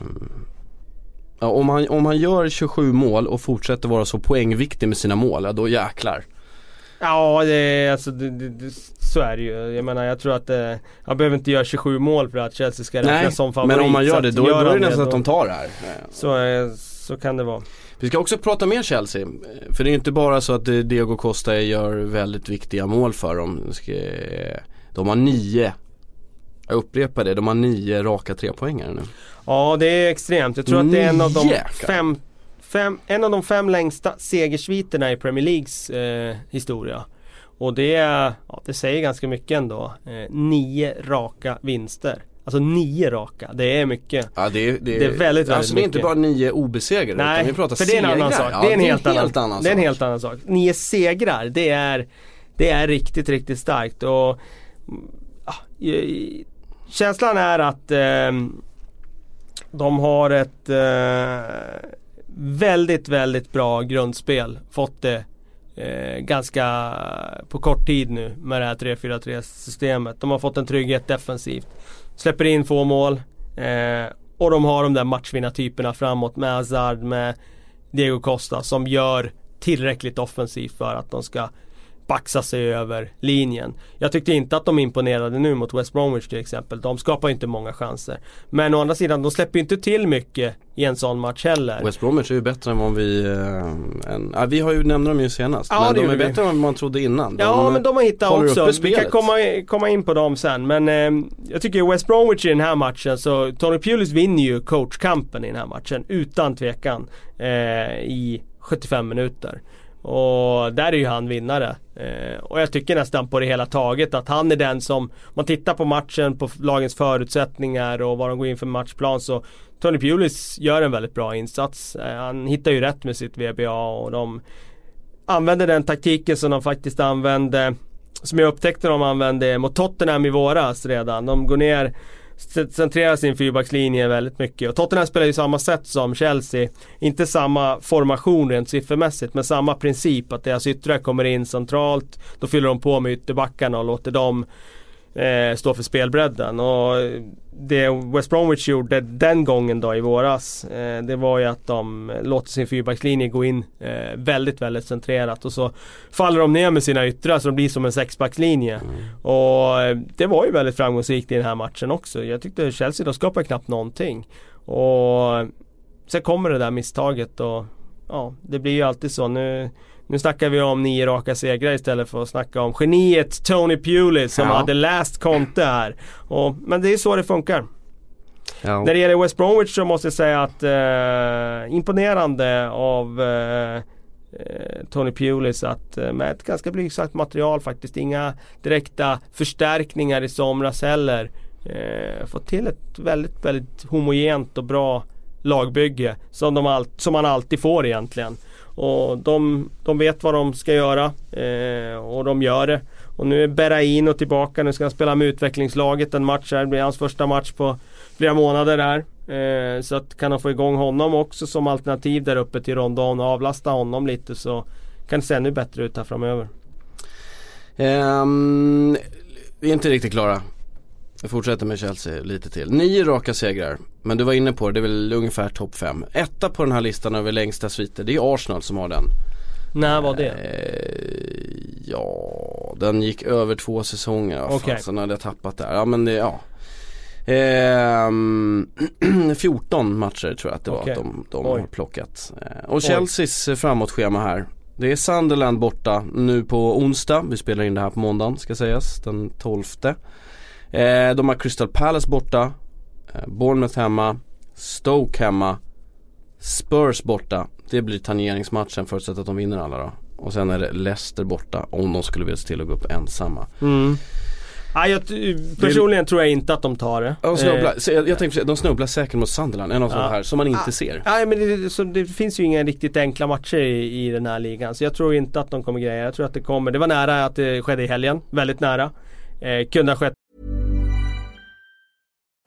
ja, om, han, om han gör 27 mål och fortsätter vara så poängviktig med sina mål, ja, då jäklar. Ja, det, är- alltså, det, det, så är det ju. Jag menar jag tror att eh, han behöver inte göra 27 mål för att Chelsea ska räknas Nej, som favorit. men om man gör det då, då är det nästan att de tar det här. Eh, Så, eh, så kan det vara. Vi ska också prata mer Chelsea. För det är ju inte bara så att eh, Diego Costa gör väldigt viktiga mål för dem. De har nio, jag upprepar det, de har nio raka trepoängare nu. Ja, det är extremt. Jag tror att det är en av de fem, fem, en av de fem längsta segersviterna i Premier Leagues eh, historia. Och det, är, ja, det säger ganska mycket ändå. Eh, nio raka vinster. Alltså nio raka, det är mycket. Ja det är, det Det är väldigt, väldigt Alltså det är inte mycket. bara nio obesegrade Nej, utan vi pratar för det är en annan segrar. sak. Ja, det är en helt, annan, annan Det är en sak. helt annan sak. Nio segrar, det är, det är riktigt, riktigt starkt. Och, ja, känslan är att eh, de har ett eh, väldigt, väldigt bra grundspel. Fått det eh, ganska på kort tid nu med det här 3-4-3 systemet. De har fått en trygghet defensivt. Släpper in få mål. Eh, och de har de där matchvinnartyperna framåt med Hazard, med Diego Costa som gör tillräckligt offensivt för att de ska baxa sig över linjen. Jag tyckte inte att de imponerade nu mot West Bromwich till exempel. De skapar inte många chanser. Men å andra sidan, de släpper inte till mycket i en sån match heller. West Bromwich är ju bättre än vad vi, än, ja, vi har ju nämnt dem ju senast. Ja, men de är vi. bättre än vad man trodde innan. Ja men de har hittat också. Vi kan komma, komma in på dem sen. Men eh, jag tycker West Bromwich i den här matchen så Tony Pulis vinner ju coachkampen i den här matchen utan tvekan. Eh, I 75 minuter. Och där är ju han vinnare. Eh, och jag tycker nästan på det hela taget att han är den som, om man tittar på matchen, på lagens förutsättningar och vad de går in för matchplan så Tony Pulis gör en väldigt bra insats. Eh, han hittar ju rätt med sitt VBA och de använder den taktiken som de faktiskt använde Som jag upptäckte de använde mot Tottenham i våras redan. De går ner Centrerar sin fyrbackslinje väldigt mycket. Och Tottenham spelar ju samma sätt som Chelsea. Inte samma formation rent siffermässigt men samma princip att deras yttrar kommer in centralt. Då fyller de på med ytterbackarna och låter dem eh, stå för spelbredden. Och det West Bromwich gjorde den gången då i våras eh, Det var ju att de låter sin fyrbackslinje gå in eh, väldigt, väldigt centrerat och så faller de ner med sina yttrar så de blir som en sexbackslinje. Och eh, det var ju väldigt framgångsrikt i den här matchen också. Jag tyckte Chelsea, de skapade knappt någonting. Och sen kommer det där misstaget och ja, det blir ju alltid så. Nu, nu snackar vi om nio raka segrar istället för att snacka om geniet Tony Pulis som Ja. hade läst Conte här. Och, men det är så det funkar. Ja. När det gäller West Bromwich så måste jag säga att eh, imponerande av eh, eh, Tony Pulis att eh, med ett ganska blygsamt material faktiskt. Inga direkta förstärkningar i somras heller. Eh, fått till ett väldigt, väldigt homogent och bra lagbygge. Som, de all, som man alltid får egentligen. Och de, de vet vad de ska göra eh, och de gör det. Och nu är Berraino tillbaka, nu ska han spela med utvecklingslaget en match här. Det blir hans första match på flera månader här. Eh, så att kan de få igång honom också som alternativ där uppe till Rondon och avlasta honom lite så kan det se ännu bättre ut här framöver. Um, vi är inte riktigt klara. Jag fortsätter med Chelsea lite till. Nio raka segrar. Men du var inne på det, det är väl ungefär topp fem. Etta på den här listan över längsta sviter, det är Arsenal som har den. När var det? Eh, ja, den gick över två säsonger. Okej. fasen hade jag tappat där? Ja men det, ja. Ehm, [CLEARS THROAT] 14 matcher tror jag att det var Okej. att de, de Oj. har plockat. Eh, och Chelseas framåtschema här. Det är Sunderland borta nu på onsdag. Vi spelar in det här på måndagen ska sägas, den 12. Eh, de har Crystal Palace borta. Eh, Bournemouth hemma. Stoke hemma. Spurs borta. Det blir tangeringsmatchen förutsatt att de vinner alla då. Och sen är det Leicester borta om de skulle vilja se till att gå upp ensamma. Mm. Nej, jag, personligen tror jag inte att de tar det. De snubblar, Eh, så jag, jag tänkte de snubblar säkert mot Sunderland, en av sånt Ja. här som man inte ser. Nej men det, så det finns ju inga riktigt enkla matcher i, i den här ligan. Så jag tror inte att de kommer greja. Jag tror att det kommer. Det var nära att det skedde i helgen. Väldigt nära. Eh, kunde ha skett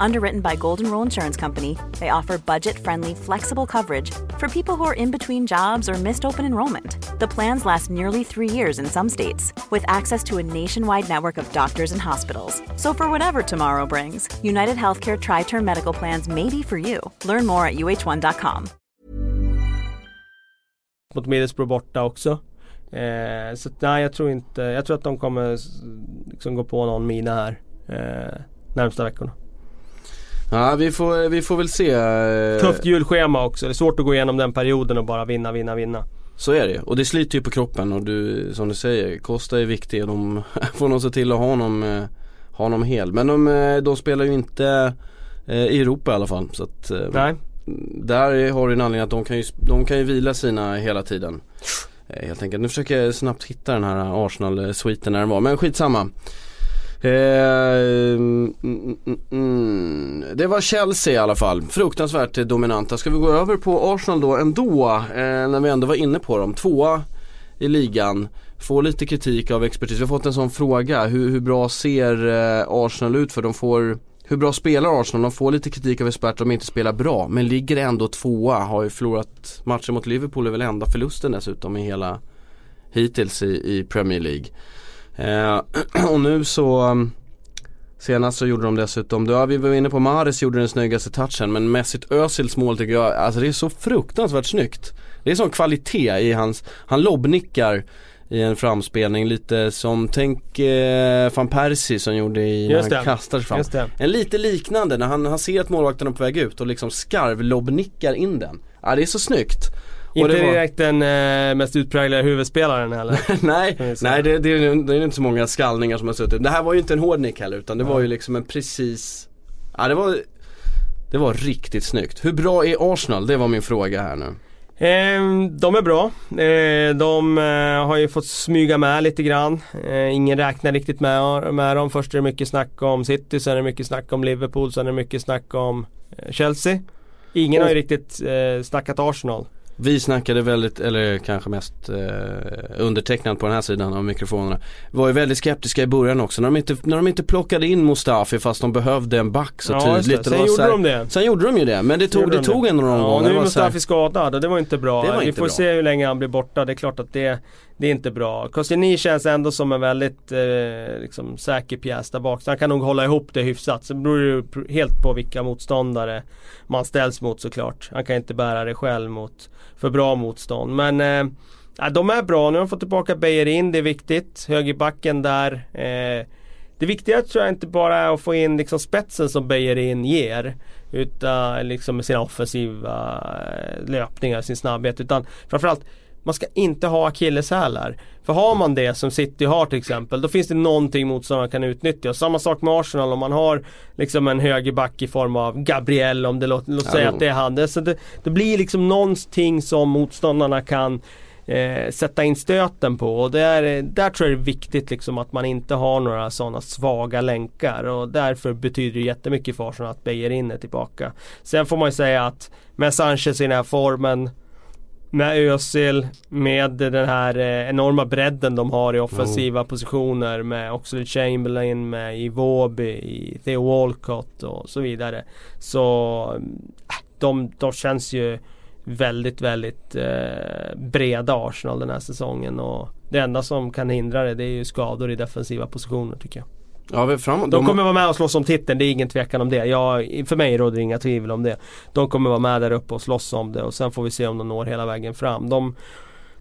Underwritten by Golden Rule Insurance Company, they offer budget friendly, flexible coverage for people who are in between jobs or missed open enrollment. The plans last nearly three years in some states, with access to a nationwide network of doctors and hospitals. So, for whatever tomorrow brings, United Healthcare Tri Term Medical Plans may be for you. Learn more at uh1.com. mot borta också. Eh, så nej jag tror inte, jag tror att de kommer liksom gå på någon mina här. Eh, närmsta veckorna. Ja vi får, vi får väl se. eh, Tufft julschema också. Det är svårt att gå igenom den perioden och bara vinna, vinna, vinna. Så är det och det sliter ju på kroppen och du, som du säger, Costa är viktig och de [LAUGHS] får nog se till att ha honom, eh, ha honom hel. Men de, eh, de spelar ju inte i Europa i alla fall. Så att, Nej. Där har du en anledning att de kan ju, de kan ju vila sina hela tiden. Helt enkelt. Nu försöker jag snabbt hitta den här Arsenal-sviten när den var, men skitsamma. Mm, mm, mm. Det var Chelsea i alla fall, fruktansvärt dominanta. Ska vi gå över på Arsenal då ändå, eh, när vi ändå var inne på dem. Tvåa i ligan, får lite kritik av expertis. Vi har fått en sån fråga, hur, hur bra ser eh, Arsenal ut? För de får hur bra spelar Arsenal? De får lite kritik av experter om de inte spelar bra men ligger ändå tvåa. Har ju förlorat matchen mot Liverpool är väl enda förlusten dessutom i hela hittills i, i Premier League. Eh, [CLEARS THROAT] och nu så um, Senast så gjorde de dessutom, ja, vi var inne på Mahrez gjorde den snyggaste touchen men Mesut Özils mål tycker jag, alltså det är så fruktansvärt snyggt. Det är sån kvalitet i hans, han lobbnickar i en framspelning lite som, tänk eh, van Persie som gjorde i när han kastar sig fram. En lite liknande när han, han ser att målvakten är på väg ut och liksom skarvlobbnickar in den. Ja det är så snyggt. Inte det var- direkt den eh, mest utpräglade huvudspelaren heller. [LAUGHS] nej, nej det, det, är, det är inte så många skallningar som har suttit. Det här var ju inte en hård nick heller utan det var ju liksom en precis Ja det var Det var riktigt snyggt. Hur bra är Arsenal? Det var min fråga här nu. Eh, de är bra. Eh, de eh, har ju fått smyga med lite grann. Eh, ingen räknar riktigt med, med dem. Först är det mycket snack om City, sen är det mycket snack om Liverpool, sen är det mycket snack om eh, Chelsea. Ingen Och- har ju riktigt eh, snackat Arsenal. Vi snackade väldigt, eller kanske mest eh, undertecknad på den här sidan av mikrofonerna. Var ju väldigt skeptiska i början också när de inte, när de inte plockade in Mustafi fast de behövde en back så Ja, tydligt. Sen gjorde här- de det. Sen gjorde de ju det men det tog, Gjorde det de tog ändå någon Ja, gång. och nu är Mustafi skadad och det var inte bra. Det var Vi inte får bra. se hur länge han blir borta. Det är klart att det, det är inte bra. Koscielny känns ändå som en väldigt eh, liksom, säker pjäs där bak. Så han kan nog hålla ihop det hyfsat. Sen beror det ju helt på vilka motståndare man ställs mot såklart. Han kan inte bära det själv mot för bra motstånd. Men eh, de är bra. Nu har de fått tillbaka Beijer in, det är viktigt. Högerbacken där. Eh, det viktiga tror jag inte bara är att få in liksom spetsen som Beijerin ger. Utan liksom med sina offensiva eh, löpningar, sin snabbhet. Utan framförallt man ska inte ha akilleshälar. För har man det som City har till exempel, då finns det någonting motståndaren kan utnyttja. Samma sak med Arsenal om man har liksom en högerback i form av Gabriel, om det låt, låt säga att det är han. Det, så det, det blir liksom någonting som motståndarna kan eh, sätta in stöten på. Och det är, där tror jag det är viktigt liksom att man inte har några sådana svaga länkar. Och därför betyder det jättemycket för Arsenal att Beijerin är tillbaka. Sen får man ju säga att med Sanchez i den här formen med Özil, med den här eh, enorma bredden de har i offensiva positioner med Oxlade Chamberlain, med Iwobi, i Theo Walcott och så vidare. Så äh, de, de känns ju väldigt, väldigt eh, breda Arsenal den här säsongen och det enda som kan hindra det, det är ju skador i defensiva positioner tycker jag. Ja, vi framåt. De kommer vara med och slåss om titeln, det är ingen tvekan om det. Jag, för mig råder inga tvivel om det. De kommer vara med där uppe och slåss om det och sen får vi se om de når hela vägen fram. De,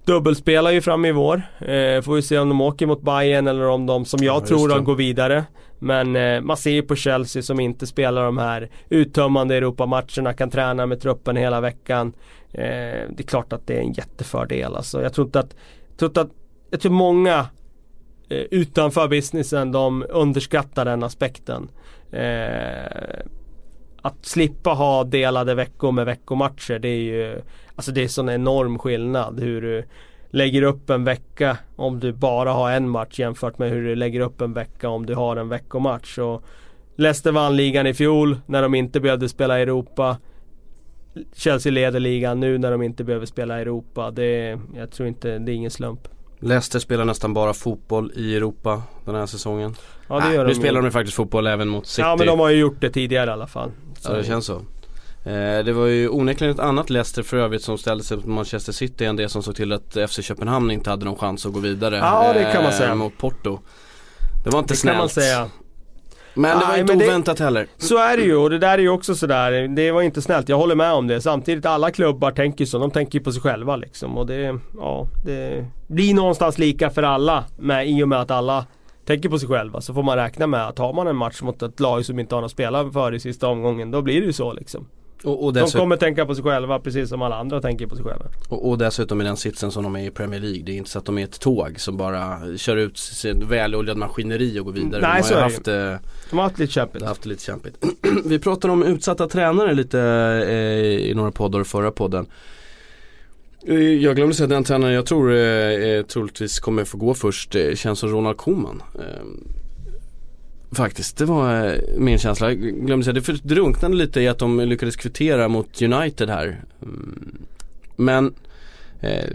dubbelspelar ju fram i vår. Eh, får vi se om de åker mot Bayern eller om de som jag Ja, tror det. de går vidare. Men eh, man ser ju på Chelsea som inte spelar de här uttömmande Europamatcherna, kan träna med truppen hela veckan. Eh, det är klart att det är en jättefördel alltså. Jag tror inte att, jag tror att, jag tror många Eh, utanför businessen de underskattar den aspekten. Eh, att slippa ha delade veckor med veckomatcher det är ju Alltså det är sån enorm skillnad hur du lägger upp en vecka om du bara har en match jämfört med hur du lägger upp en vecka om du har en veckomatch. Och Leicester vann ligan i fjol när de inte behövde spela i Europa. Chelsea leder ligan nu när de inte behöver spela i Europa. Det, jag tror inte, det är ingen slump. Leicester spelar nästan bara fotboll i Europa den här säsongen. Ja det gör nu de spelar ju. de ju faktiskt fotboll även mot City. Ja men de har ju gjort det tidigare i alla fall. Ja det känns så. Eh, det var ju onekligen ett annat Leicester för övrigt som ställde sig mot Manchester City än det som såg till att FC Köpenhamn inte hade någon chans att gå vidare Ja, det kan man eh, säga. mot Porto. Det var inte Det snällt. kan man säga. Men det var Nej, inte men det- oväntat heller. Så är det ju och det där är ju också sådär, det var inte snällt, jag håller med om det. Samtidigt alla klubbar tänker så, de tänker ju på sig själva liksom. Och det, ja, det blir någonstans lika för alla med, i och med att alla tänker på sig själva. Så får man räkna med att har man en match mot ett lag som inte har något att spela för i sista omgången, då blir det ju så liksom. Och, och, De kommer tänka på sig själva precis som alla andra tänker på sig själva. och, och dessutom i den sitsen som de är i Premier League. Det är inte så att de är ett tåg som bara kör ut sin väloljad maskineri och går vidare. Nej, de så har det haft, eh, De har haft lite kämpigt. haft lite kämpigt. [CLEARS THROAT] Vi pratade om utsatta tränare lite eh, i några poddar förra podden. Eh, Jag glömde säga att den tränaren jag tror eh, eh, troligtvis kommer få gå först eh, känns som Ronald Koeman. Eh, faktiskt, det var eh, min känsla. Jag glömde säga, det drunknade lite i att de lyckades kvittera mot United här. Mm. Men eh,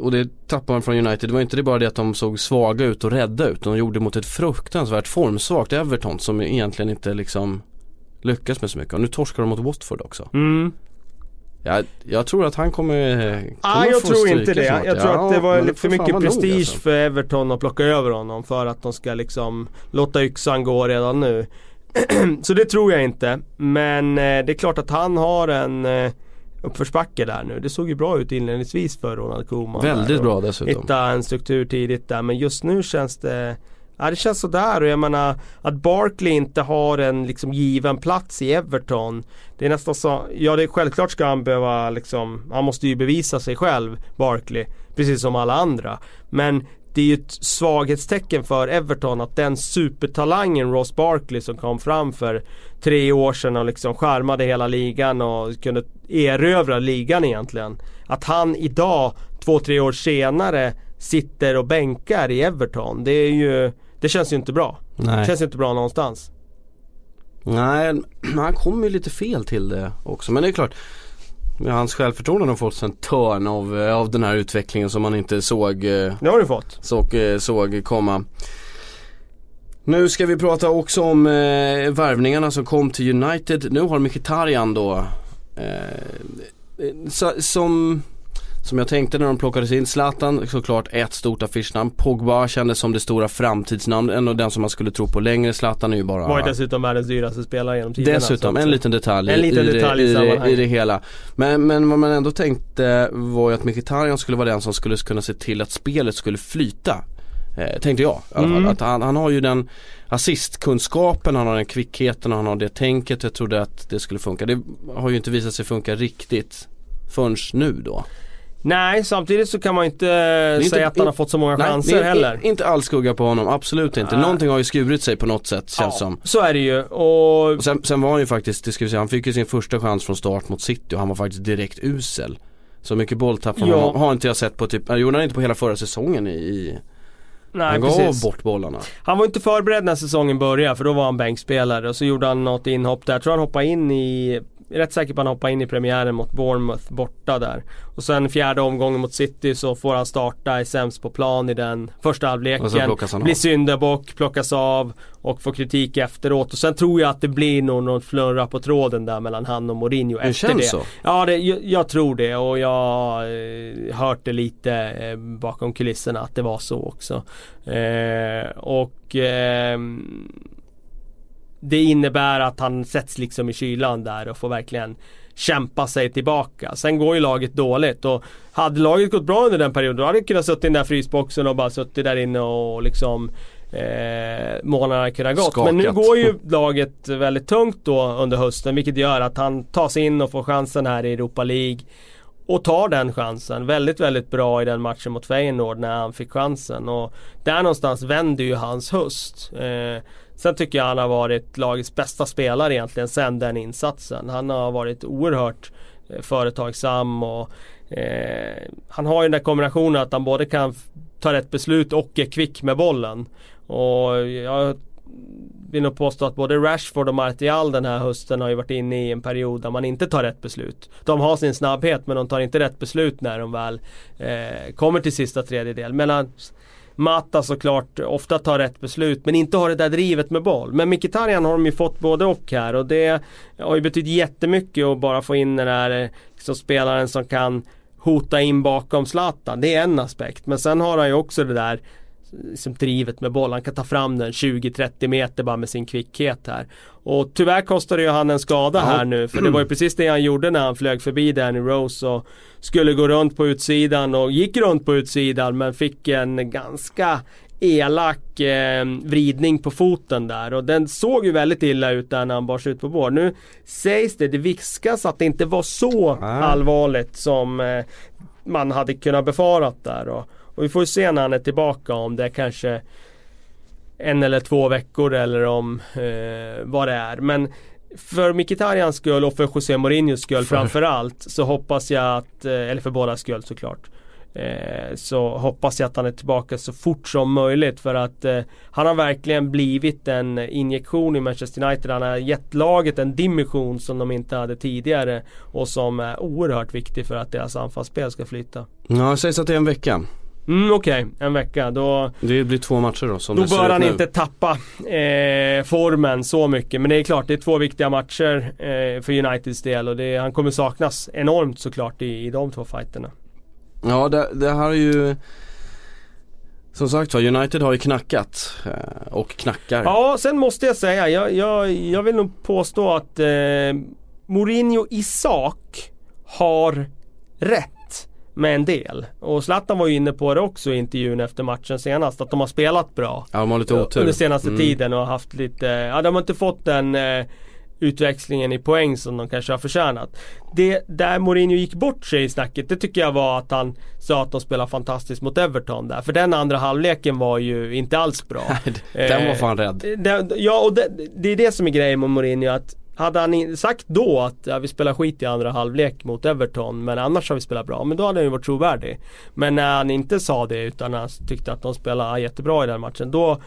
och det tappade man från United. Det var inte det bara det att de såg svaga ut och rädda ut. De gjorde mot ett fruktansvärt formsvagt Everton som egentligen inte liksom lyckas med så mycket. Och nu torskar de mot Watford också. Mm. Jag, jag tror att han kommer, kommer Nej jag få tror inte det. snart. Jag tror Ja, att det var lite för mycket nog, prestige alltså. för Everton att plocka över honom för att de ska liksom låta yxan gå redan nu. [CLEARS THROAT] Så det tror jag inte. Men eh, det är klart att han har en eh, uppförsbacke där nu. Det såg ju bra ut inledningsvis för Ronald Koeman. Väldigt bra dessutom. Hitta en struktur tidigt där. Men just nu känns det Ja det känns sådär och jag menar att Barkley inte har en liksom given plats i Everton Det är nästan så, ja det är självklart ska han behöva liksom Han måste ju bevisa sig själv Barkley Precis som alla andra Men det är ju ett svaghetstecken för Everton att den supertalangen Ross Barkley som kom fram för tre år sedan och liksom skärmade hela ligan och kunde erövra ligan egentligen. Att han idag, två, tre år senare, sitter och bänkar i Everton. Det är ju, det känns ju inte bra. Det Nej. känns ju inte bra någonstans. Nej, [CLEARS THROAT] han kommer ju lite fel till det också. Men det är klart. Hans självförtroende har fått sig en törn av, eh, av den här utvecklingen som man inte såg, eh, Det har du fått. såg, eh, såg komma. Nu ska vi prata också om eh, värvningarna som kom till United. Nu har Mkhitaryan då eh, som som jag tänkte när de plockades in, Zlatan såklart ett stort affischnamn. Pogba kändes som det stora framtidsnamn, ändå den som man skulle tro på längre. Zlatan är ju bara Var ju dessutom världens dyraste spelare genom tiderna. Dessutom, en liten detalj, En liten i, detalj i i, i det hela. Men, men vad man ändå tänkte var ju att Mkhitaryan skulle vara den som skulle kunna se till att spelet skulle flyta. Eh, tänkte jag i alla fall. Mm. Att han, han har ju den assistkunskapen, han har den kvickheten, han har det tänket. Jag trodde att det skulle funka. Det har ju inte visat sig funka riktigt förrän nu då. Nej, samtidigt så kan man inte inte- säga att han har fått så många Nej, chanser är heller. Inte alls skugga på honom, absolut inte. Nej. Någonting har ju skurit sig på något sätt känns som. Så är det ju. Och Och sen, sen var han ju faktiskt, det ska vi säga, han fick ju sin första chans från start mot City och han var faktiskt direkt usel. Så mycket bolltapp Ja. har inte jag sett på typ, gjorde han inte på hela förra säsongen i Nej han gav precis. bort bollarna. Han var inte förberedd när säsongen började för då var han bänkspelare och så gjorde han något inhopp där. Jag tror han hoppade in i rätt säker på att han hoppade in i premiären mot Bournemouth borta där. Och sen fjärde omgången mot City så får han starta, är sämst på plan i den första halvleken. Blir syndabock, plockas av och får kritik efteråt. Och sen tror jag att det blir nog någon flurra på tråden där mellan han och Mourinho Det efter känns det. så. Ja, det, jag, jag tror det och jag har eh, hört det lite eh, bakom kulisserna att det var så också. Eh, och ehm, det innebär att han sätts liksom i kylan där och får verkligen kämpa sig tillbaka. Sen går ju laget dåligt och hade laget gått bra under den perioden då hade jag kunnat sitta i den där frysboxen och bara suttit där inne och liksom eh, månaderna kunnat gått. Skakat. Men nu går ju laget väldigt tungt då under hösten vilket gör att han tar sig in och får chansen här i Europa League. Och tar den chansen. Väldigt, väldigt bra i den matchen mot Feyenoord när han fick chansen. Och där någonstans vänder ju hans höst. Eh, sen tycker jag han har varit lagets bästa spelare egentligen sen den insatsen. Han har varit oerhört eh, företagsam och eh, han har ju den där kombinationen att han både kan ta rätt beslut och är kvick med bollen. Och jag vill nog påstå att både Rashford och Martial den här hösten har ju varit inne i en period där man inte tar rätt beslut. De har sin snabbhet men de tar inte rätt beslut när de väl eh, kommer till sista tredjedel. Medan Mata såklart ofta tar rätt beslut men inte har det där drivet med boll. Men Mkhitaryan har de ju fått både och här och det har ju betytt jättemycket att bara få in den där eh, liksom spelaren som kan hota in bakom Zlatan. Det är en aspekt. Men sen har han ju också det där liksom drivet med boll. Han kan ta fram den 20-30 meter bara med sin kvickhet här. Och tyvärr kostade ju han en skada här nu. För det var ju precis det han gjorde när han flög förbi Danny Rose och skulle gå runt på utsidan och gick runt på utsidan men fick en ganska elak eh, vridning på foten där och den såg ju väldigt illa ut där när han bars ut på bord. Nu sägs det, det viskas att det inte var så allvarligt som eh, man hade kunnat befarat där. Och, och vi får ju se när han är tillbaka om det är kanske en eller två veckor eller om eh, vad det är. Men för Mkhitarjans skull och för José Mourinhos skull För- framförallt så hoppas jag att, eh, eller för båda skull såklart. Eh, så hoppas jag att han är tillbaka så fort som möjligt för att eh, han har verkligen blivit en injektion i Manchester United. Han har gett laget en dimension som de inte hade tidigare och som är oerhört viktig för att deras anfallsspel ska flyta. Ja, det sägs att det är en vecka. Mm, Okej, en vecka. Då, Det blir två matcher då som då bör han inte tappa eh, formen så mycket. Men det är klart, det är två viktiga matcher eh, för Uniteds del och det, han kommer saknas enormt såklart i, i de två fighterna. Ja, det, det här är ju Som sagt var, United har ju knackat eh, och knackar. Ja, sen måste jag säga, jag, jag, jag vill nog påstå att eh, Mourinho i sak har rätt med en del. Och Zlatan var ju inne på det också i intervjun efter matchen senast, att de har spelat bra. Ja, de har lite otur. Under senaste Mm. tiden och haft lite, ja de har inte fått den eh, utväxlingen i poäng som de kanske har förtjänat. Det där Mourinho gick bort sig i snacket, det tycker jag var att han sa att de spelar fantastiskt mot Everton där. För den andra halvleken var ju inte alls bra. [LAUGHS] Den var Eh, fan rädd. det, ja och det, det är det som är grejen med Mourinho att hade han sagt då att ja, vi spelar skit i andra halvlek mot Everton men annars har vi spelat bra, men då hade han ju varit trovärdig. Men när han inte sa det utan han tyckte att de spelade jättebra i den matchen då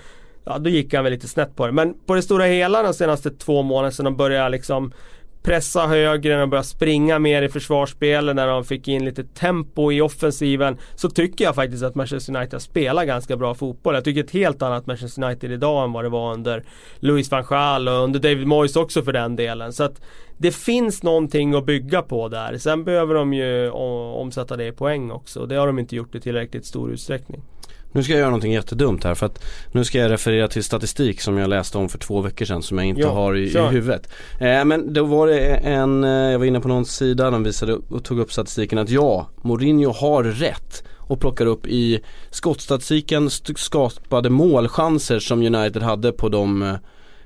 Ja då gick han väl lite snett på det. Men på det stora hela de senaste två månaderna sedan de började liksom pressa högre, när de började springa mer i försvarsspelet, när de fick in lite tempo i offensiven. Så tycker jag faktiskt att Manchester United spelar ganska bra fotboll. Jag tycker ett helt annat Manchester United idag än vad det var under Louis van Gaal och under David Moyes också för den delen. Så att det finns någonting att bygga på där. Sen behöver de ju omsätta det i poäng också. Det har de inte gjort i tillräckligt stor utsträckning. Nu ska jag göra någonting jättedumt här för att nu ska jag referera till statistik som jag läste om för två veckor sedan som jag inte Ja, har i, i huvudet. Eh, men då var det en, eh, jag var inne på någon sida, de visade och tog upp statistiken att ja, Mourinho har rätt och plockar upp i skottstatistiken st- skapade målchanser som United hade på de eh,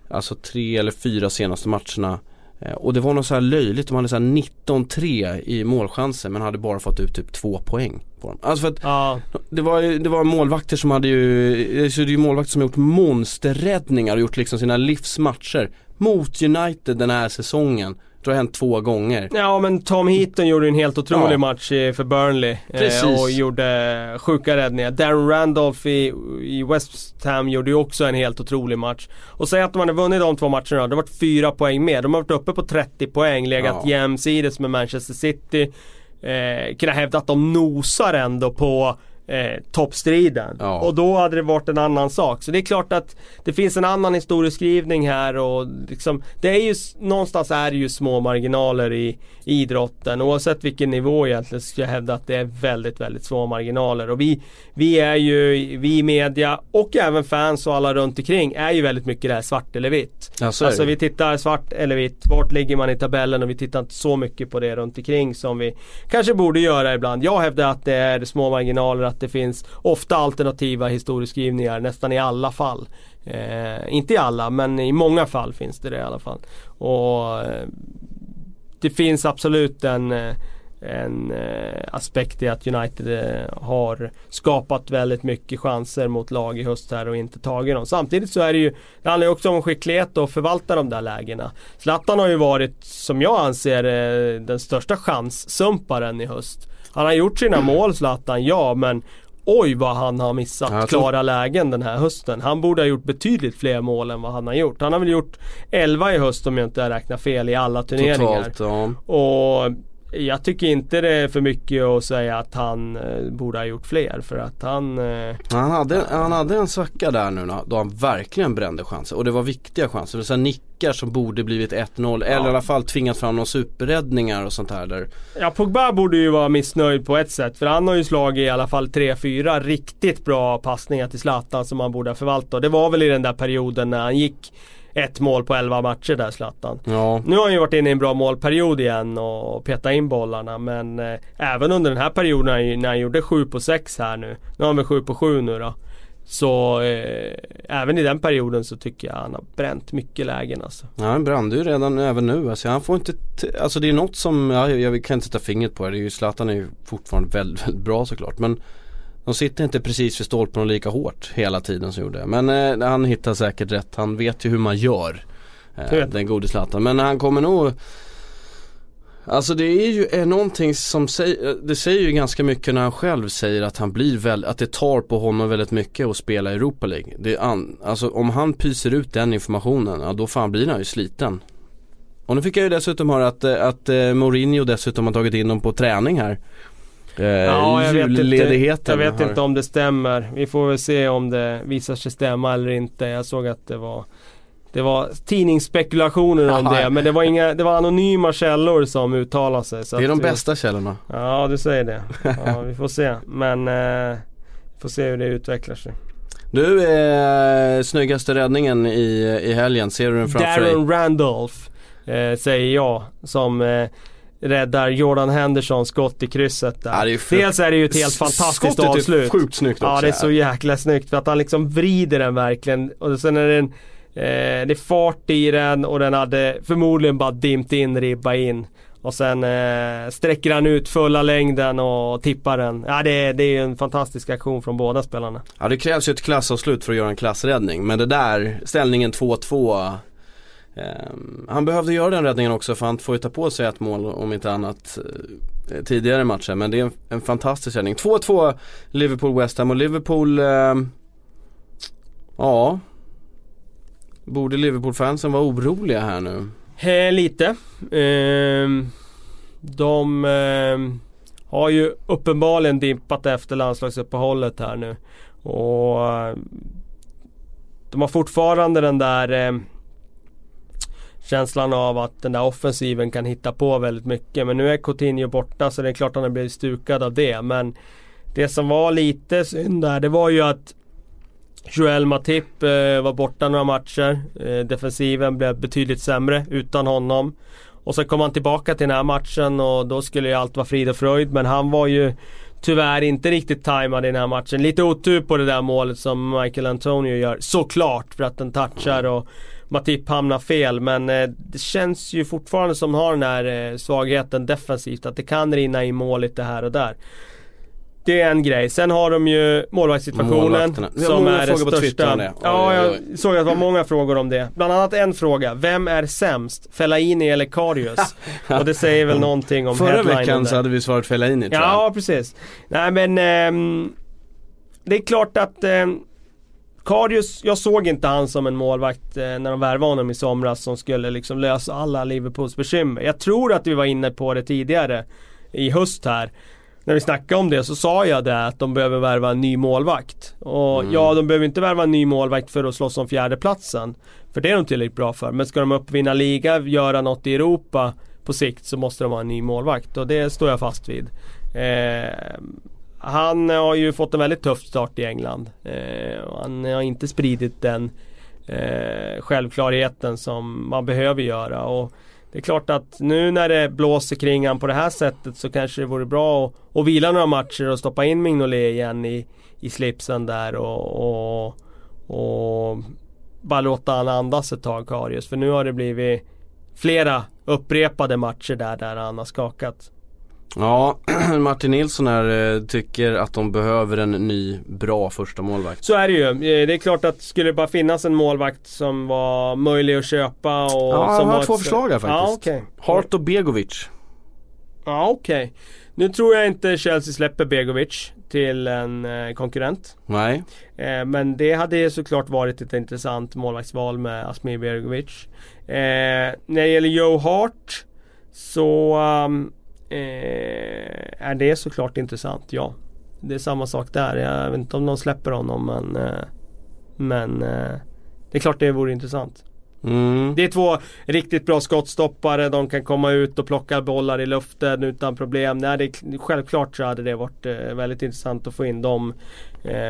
alltså tre eller fyra senaste matcherna. Eh, och det var något så här löjligt, de hade så här 19-3 i målchanser men hade bara fått ut typ två poäng på dem. Alltså för att Ja, det var, det var målvakter som hade ju, så det är ju målvakter som har gjort monsterräddningar och gjort liksom sina livsmatcher mot United den här säsongen. Det har hänt två gånger. Ja men Tom Heaton gjorde en helt otrolig Ja. match för Burnley. Eh, och gjorde sjuka räddningar. Darren Randolph i, i West Ham gjorde ju också en helt otrolig match. Och säg att de hade vunnit de två matcherna, det har varit fyra poäng mer. De har varit uppe på 30 poäng, legat Ja. jämsides med Manchester City. Eh, kunna hävda att de nosar ändå på eh, toppstriden. Ja. Och då hade det varit en annan sak. Så det är klart att det finns en annan historieskrivning här och liksom, det är ju, någonstans är det ju små marginaler i, i idrotten. Oavsett vilken nivå egentligen så skulle jag hävda att det är väldigt, väldigt små marginaler. Och vi, vi är ju, vi i media och även fans och alla runt omkring är ju väldigt mycket det här svart eller vitt. Ja, alltså vi tittar svart eller vitt, vart ligger man i tabellen och vi tittar inte så mycket på det runt omkring som vi kanske borde göra ibland. Jag hävdar att det är små marginaler, att det finns ofta alternativa historieskrivningar nästan i alla fall. Eh, inte i alla men i många fall finns det det i alla fall. Och eh, det finns absolut en eh, en eh, aspekt i att United eh, har skapat väldigt mycket chanser mot lag i höst här och inte tagit dem. Samtidigt så är det ju, det handlar ju också om skicklighet och förvalta de där lägena. Zlatan har ju varit, som jag anser, eh, den största chanssumparen i höst. Han har gjort sina mål Zlatan, ja men Oj vad han har missat Ja, klara lägen den här hösten. Han borde ha gjort betydligt fler mål än vad han har gjort. Han har väl gjort 11 i höst om jag inte räknar fel i alla turneringar. Totalt, ja. Och jag tycker inte det är för mycket att säga att han eh, borde ha gjort fler för att han... Eh, Han hade, han hade en svacka där nu då han verkligen brände chanser och det var viktiga chanser. Det var nickar som borde blivit 1-0 eller i alla fall tvingat fram några superräddningar och sånt här där. ja, Pogba borde ju vara missnöjd på ett sätt för han har ju slagit i alla fall 3-4 riktigt bra passningar till Zlatan som han borde ha förvaltat. Det var väl i den där perioden när han gick ett mål på 11 matcher där Zlatan. Ja, Nu har han ju varit inne i en bra målperiod igen och petat in bollarna men eh, även under den här perioden när han, gjorde 7 på 6 här nu. Nu har han väl 7 på 7 nu då. Så eh, även i den perioden så tycker jag han har bränt mycket lägen alltså. ja han brände ju redan även nu. Alltså han får inte, alltså det är något som, ja, jag kan inte sätta fingret på det. det är ju, Zlatan är ju fortfarande väldigt, väldigt bra såklart. Men de sitter inte precis vid stolpen lika hårt hela tiden som gjorde. Men eh, han hittar säkert rätt. Han vet ju hur man gör. Eh, den gode Zlatan. Men han kommer nog Alltså det är ju är någonting som säger, det säger ju ganska mycket när han själv säger att han blir väl, att det tar på honom väldigt mycket att spela i Europa League. Det an, alltså om han pyser ut den informationen, ja då fan blir han ju sliten. Och nu fick jag ju dessutom höra att, eh, att eh, Mourinho dessutom har tagit in dem på träning här. Eh, Ja, jag vet, inte, julledigheten jag vet har- inte om det stämmer. Vi får väl se om det visar sig stämma eller inte. Jag såg att det var det var tidningsspekulationer om [LAUGHS] Jaha. det men det var, inga, det var anonyma källor som uttalade sig. Det är de vi- bästa källorna. Ja du säger det. [LAUGHS] Ja, vi får se. Men eh, vi får se hur det utvecklar sig. Du, eh, snyggaste räddningen i, i helgen, ser du den framför dig? Darren Randolph eh, säger jag som eh, räddar Jordan Hendersons skott i krysset där. Ja, det är frukt- Dels är det ju ett helt fantastiskt Skottet är avslut. sjukt snyggt Ja också. det är så jäkla snyggt för att han liksom vrider den verkligen och sen är den eh, Det är fart i den och den hade förmodligen bara dimpt in, ribba in. Och sen eh, sträcker han ut fulla längden och tippar den. Ja det, är- det är en fantastisk aktion från båda spelarna. Ja det krävs ju ett klassavslut för att göra en klassräddning men det där, ställningen 2-2 ehm, Ehm, han behövde göra den räddningen också för han får ju ta på sig ett mål om inte annat eh, tidigare i matchen men det är en, en fantastisk räddning. 2-2 Liverpool-West Ham och Liverpool eh, Ja Borde Liverpool-fansen vara oroliga här nu? Eh, lite. Eh, de ehm, har ju uppenbarligen dimpat efter landslagsuppehållet här nu. Och ehm, de har fortfarande den där eh, känslan av att den där offensiven kan hitta på väldigt mycket. Men nu är Coutinho borta så det är klart han har blivit stukad av det. Men det som var lite synd där det var ju att Joel Matip eh, var borta några matcher. Eh, defensiven blev betydligt sämre utan honom. Och så kom han tillbaka till den här matchen och då skulle ju allt vara frid och fröjd. Men han var ju tyvärr inte riktigt tajmad i den här matchen. Lite otur på det där målet som Michael Antonio gör. Såklart för att den touchar och Matip hamnar fel. Men eh, det känns ju fortfarande som har den här eh, svagheten defensivt. Att det kan rinna i mål lite här och där. Det är en grej. Sen har de ju målvaktssituationen som är det största. det. Ja, jag såg att det var många frågor om det. Bland annat en fråga. Vem är sämst? Fellaini eller Karius? [LAUGHS] Och det säger väl någonting om Förra veckan där. så hade vi svarat Fellaini tror jag. Ja, precis. Nej men ehm, Det är klart att ehm, Karius, jag såg inte han som en målvakt eh, när de värvade honom i somras som skulle liksom lösa alla Liverpools bekymmer. Jag tror att vi var inne på det tidigare i höst här. när vi snackade om det så sa jag det att de behöver värva en ny målvakt. Och Mm. ja, de behöver inte värva en ny målvakt för att slåss om fjärdeplatsen. För det är de tillräckligt bra för. Men ska de uppvinna liga, göra något i Europa på sikt så måste de ha en ny målvakt. Och det står jag fast vid. Eh, han eh, har ju fått en väldigt tuff start i England. Eh, han eh, har inte spridit den eh, självklarheten som man behöver göra. Och det är klart att nu när det blåser kring han på det här sättet så kanske det vore bra att, att vila några matcher och stoppa in Mignolet igen i, i slipsen där och, och, och bara låta han andas ett tag Karius. För nu har det blivit flera upprepade matcher där, där han har skakat. Ja, [CLEARS THROAT] Martin Nilsson här eh, tycker att de behöver en ny bra första målvakt. Så är det ju. Eh, Det är klart att skulle det bara finnas en målvakt som var möjlig att köpa och Ja, som han har två ett- förslag här Ja, faktiskt. okej. Hart och Begovic. Ja, okej. Nu tror jag inte Chelsea släpper Begovic till en eh, konkurrent. Nej. Men det hade ju såklart varit ett intressant målvaktsval med Asmir Begovic. När det gäller Joe Hart så um, eh, är det såklart intressant, ja. Det är samma sak där. Jag vet inte om de släpper honom men eh, Men eh, Det är klart det vore intressant. Mm. Det är två riktigt bra skottstoppare. De kan komma ut och plocka bollar i luften utan problem. Nej, det är, självklart så hade det varit eh, väldigt intressant att få in de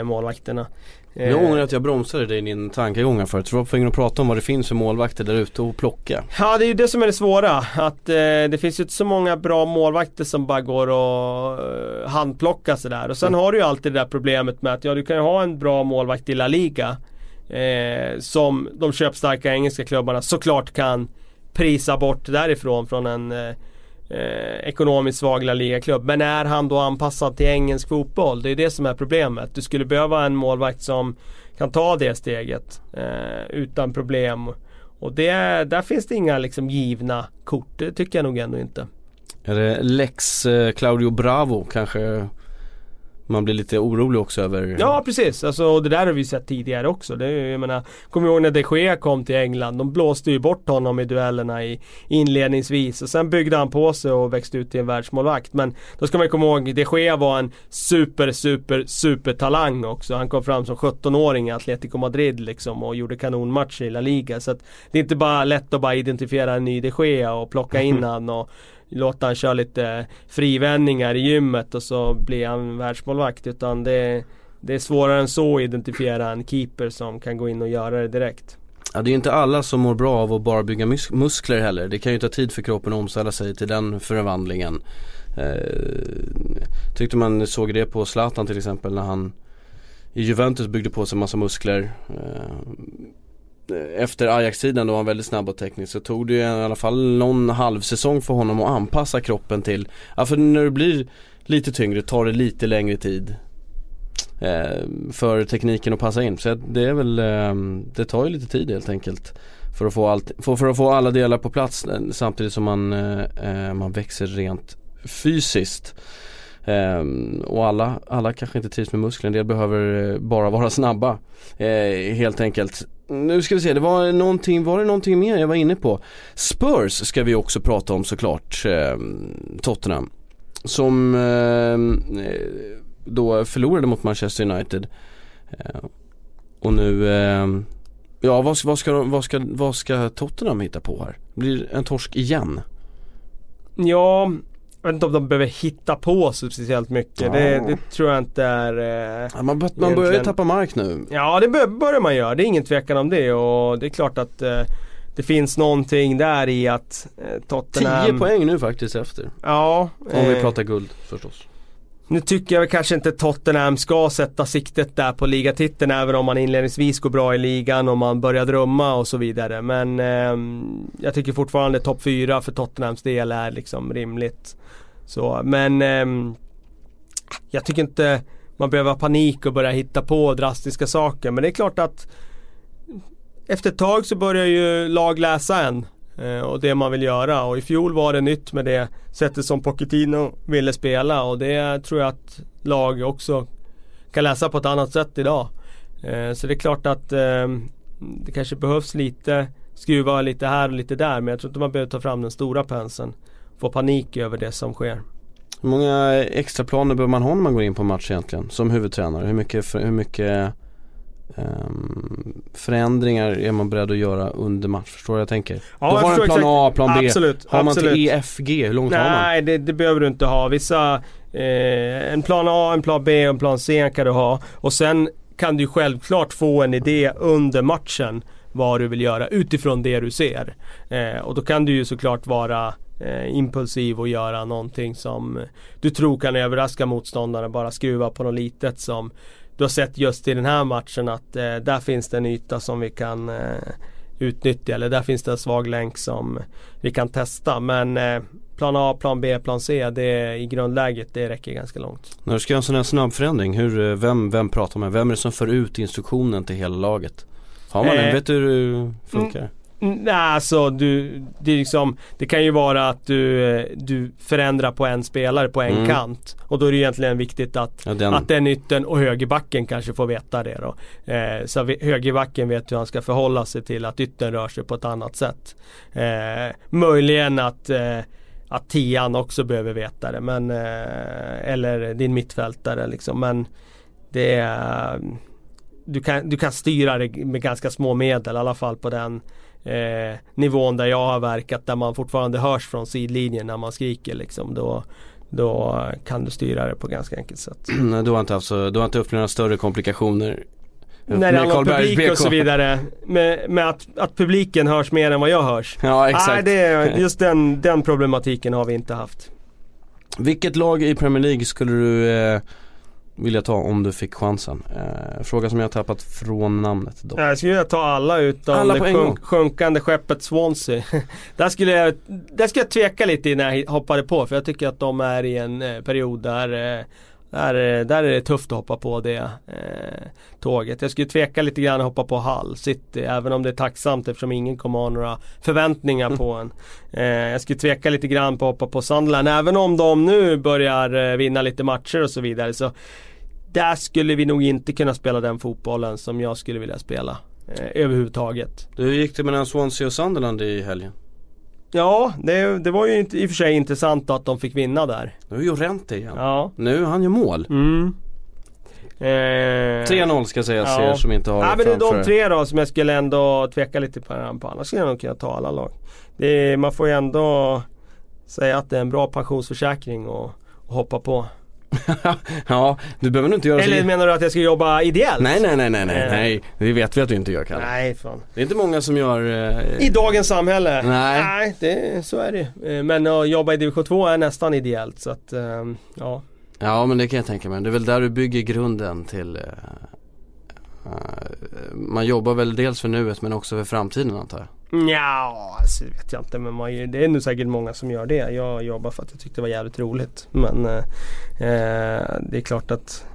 målvakterna. Eh, Jag ångrar att jag bromsade dig i din tankegång här förut. Du var tvungen att prata om vad det finns för målvakter där ute och plocka. Ja det är ju det som är det svåra. Att eh, det finns ju inte så många bra målvakter som bara går och eh, handplocka sådär. Och sen har du ju alltid det där problemet med att ja du kan ju ha en bra målvakt i La Liga. Eh, som de köpstarka engelska klubbarna såklart kan prisa bort därifrån från en eh, eh, ekonomiskt svag La Liga-klubb. Men är han då anpassad till engelsk fotboll? Det är det som är problemet. Du skulle behöva en målvakt som kan ta det steget eh, utan problem. Och det, där finns det inga liksom givna kort. Det tycker jag nog ändå inte. Är det Lex eh, Claudio Bravo kanske man blir lite orolig också över? Ja precis, alltså, och det där har vi sett tidigare också. Det, är jag menar, kommer ihåg när de Gea kom till England. De blåste ju bort honom i duellerna i inledningsvis. Och sen byggde han på sig och växte ut till en världsmålvakt. Men då ska man komma ihåg, de Gea var en super, super, super talang också. Han kom fram som 17-åring i Atletico Madrid liksom och gjorde kanonmatcher i La Liga. Så att det är inte bara lätt att bara identifiera en ny de Gea och plocka in [LAUGHS] han och låta han köra lite frivändningar i gymmet och så blir han världsmålvakt. Utan det, det är svårare än så att identifiera en keeper som kan gå in och göra det direkt. Ja, det är inte alla som mår bra av att bara bygga mus- muskler heller. Det kan ju ta tid för kroppen att omställa sig till den förvandlingen. Eh, tyckte man såg det på Zlatan till exempel när han i Juventus byggde på sig massa muskler. Eh, efter Ajax-tiden då var han väldigt snabb och teknisk så tog det ju i alla fall någon halvsäsong för honom att anpassa kroppen till, ja för när du blir lite tyngre tar det lite längre tid eh, för tekniken att passa in. Så det är väl, eh, det tar ju lite tid helt enkelt. För att få, allt, för, för att få alla delar på plats eh, samtidigt som man, eh, eh, man växer rent fysiskt. Ehm, och alla, alla kanske inte trivs med muskler, en del behöver eh, bara vara snabba. Eh, helt enkelt. Nu ska vi se, det var någonting, var det någonting mer jag var inne på? Spurs ska vi också prata om såklart, eh, Tottenham. Som ehm, eh, då förlorade mot Manchester United. Eh, och nu, eh, ja vad, vad, ska, de- vad, ska, vad ska Tottenham hitta på här? Blir en torsk igen? Ja, jag vet inte om de behöver hitta på så speciellt mycket. Ja. Det, det tror jag inte är... Eh, Ja, man, man börjar ju tappa mark nu. Ja det bör, börjar man göra, det är ingen tvekan om det och det är klart att eh, det finns någonting där i att eh, Tottenham 10 poäng nu faktiskt efter. Ja, Om vi eh, pratar guld förstås. Nu tycker jag väl kanske inte Tottenham ska sätta siktet där på ligatiteln även om man inledningsvis går bra i ligan och man börjar drömma och så vidare. Men eh, jag tycker fortfarande topp 4 för Tottenhams del är liksom rimligt. Så, men eh, jag tycker inte man behöver ha panik och börja hitta på drastiska saker. Men det är klart att efter ett tag så börjar ju lag läsa en. Eh, och det man vill göra och i fjol var det nytt med det sättet som Pochettino ville spela och det tror jag att lag också kan läsa på ett annat sätt idag. Eh, så det är klart att eh, det kanske behövs lite skruva lite här och lite där men jag tror inte man behöver ta fram den stora penseln. Få panik över det som sker. Hur många extra planer behöver man ha när man går in på match egentligen som huvudtränare? Hur mycket, hur mycket um, förändringar är man beredd att göra under match? Förstår jag tänker? Ja, Då har en plan A, exakt. plan B. Absolut, har man absolut. till EFG? Hur långt har man? Nej, det, det behöver du inte ha. Vissa, eh, en plan A, en plan B och en plan C kan du ha. Och sen kan du självklart få en idé under matchen vad du vill göra utifrån det du ser. Eh, och då kan du ju såklart vara eh, impulsiv och göra någonting som du tror kan överraska motståndaren. Bara skruva på något litet som du har sett just i den här matchen att eh, där finns det en yta som vi kan eh, utnyttja eller där finns det en svag länk som vi kan testa. Men eh, plan A, plan B, plan C det i grundläget det räcker ganska långt. När du ska göra en sån här snabb förändring, hur, eh, vem, vem pratar man med? Vem är det som för ut instruktionen till hela laget? Har man Eh, en? Vet du hur det funkar? Mm, Nej, alltså du, det, är liksom, det kan ju vara att du, eh, du förändrar på en spelare på en Mm. kant. Och då är det egentligen viktigt att, Ja, den. att den yttern och högerbacken kanske får veta det då. Eh, så vi- högerbacken vet hur han ska förhålla sig till att yttern rör sig på ett annat sätt. Eh, möjligen att eh, att tian också behöver veta det men eh, Eller din mittfältare liksom men Det är du kan, du kan styra det med ganska små medel i alla fall på den eh, nivån där jag har verkat där man fortfarande hörs från sidlinjen när man skriker liksom. Då, då kan du styra det på ganska enkelt sätt. [CLEARS THROAT] Nej, du har inte haft så, du har inte upplevt några större komplikationer? När det handlar om publik och så vidare. Med, med att, att publiken hörs mer än vad jag hörs. Ja exakt. Nej, det är, [LAUGHS] just den, den problematiken har vi inte haft. Vilket lag i Premier League skulle du eh, vilja ta om du fick chansen? Eh, fråga som jag har tappat från namnet dock. Jag skulle vilja ta alla utom Alla det på en sjunk, sjunkande skeppet Swansea. [LAUGHS] där, skulle jag, där skulle jag tveka lite innan jag hoppade på för jag tycker att de är i en eh, period där eh, där, där är det tufft att hoppa på det eh, tåget. Jag skulle tveka lite grann att hoppa på Hull City även om det är tacksamt eftersom ingen kommer ha några förväntningar på en. [LAUGHS] Eh, jag skulle tveka lite grann på att hoppa på Sunderland även om de nu börjar eh, vinna lite matcher och så vidare. Så där skulle vi nog inte kunna spela den fotbollen som jag skulle vilja spela. Eh, överhuvudtaget. Du hur gick det mellan Swansea och Sunderland i helgen? Ja, det, det var ju inte, i och för sig intressant att de fick vinna där. Nu är ju Rente igen. Ja. Nu, han gör mål. Mm. Eh, 3-0 ska sägas ja. er som inte har det men det är de tre då som jag skulle ändå tveka lite på. Annars skulle jag nog kunna ta alla lag. Det är, man får ju ändå säga att det är en bra pensionsförsäkring och hoppa på. [LAUGHS] ja, du behöver nog inte göra Eller så menar du att jag ska jobba ideellt? Nej nej nej nej nej, Eh. nej. Det vet vi att du inte gör Kalle. Nej fan. Det är inte många som gör eh, I dagens samhälle? Nej. det, så är det Eh, Men att jobba i division 2 är nästan ideellt så att, ehm, ja. Ja men det kan jag tänka mig. Det är väl där du bygger grunden till eh, eh, Man jobbar väl dels för nuet men också för framtiden antar jag. Ja, alltså, det vet jag inte men man, det är nog säkert många som gör det. Jag jobbar för att jag tyckte det var jävligt roligt. Men eh, eh, det är klart att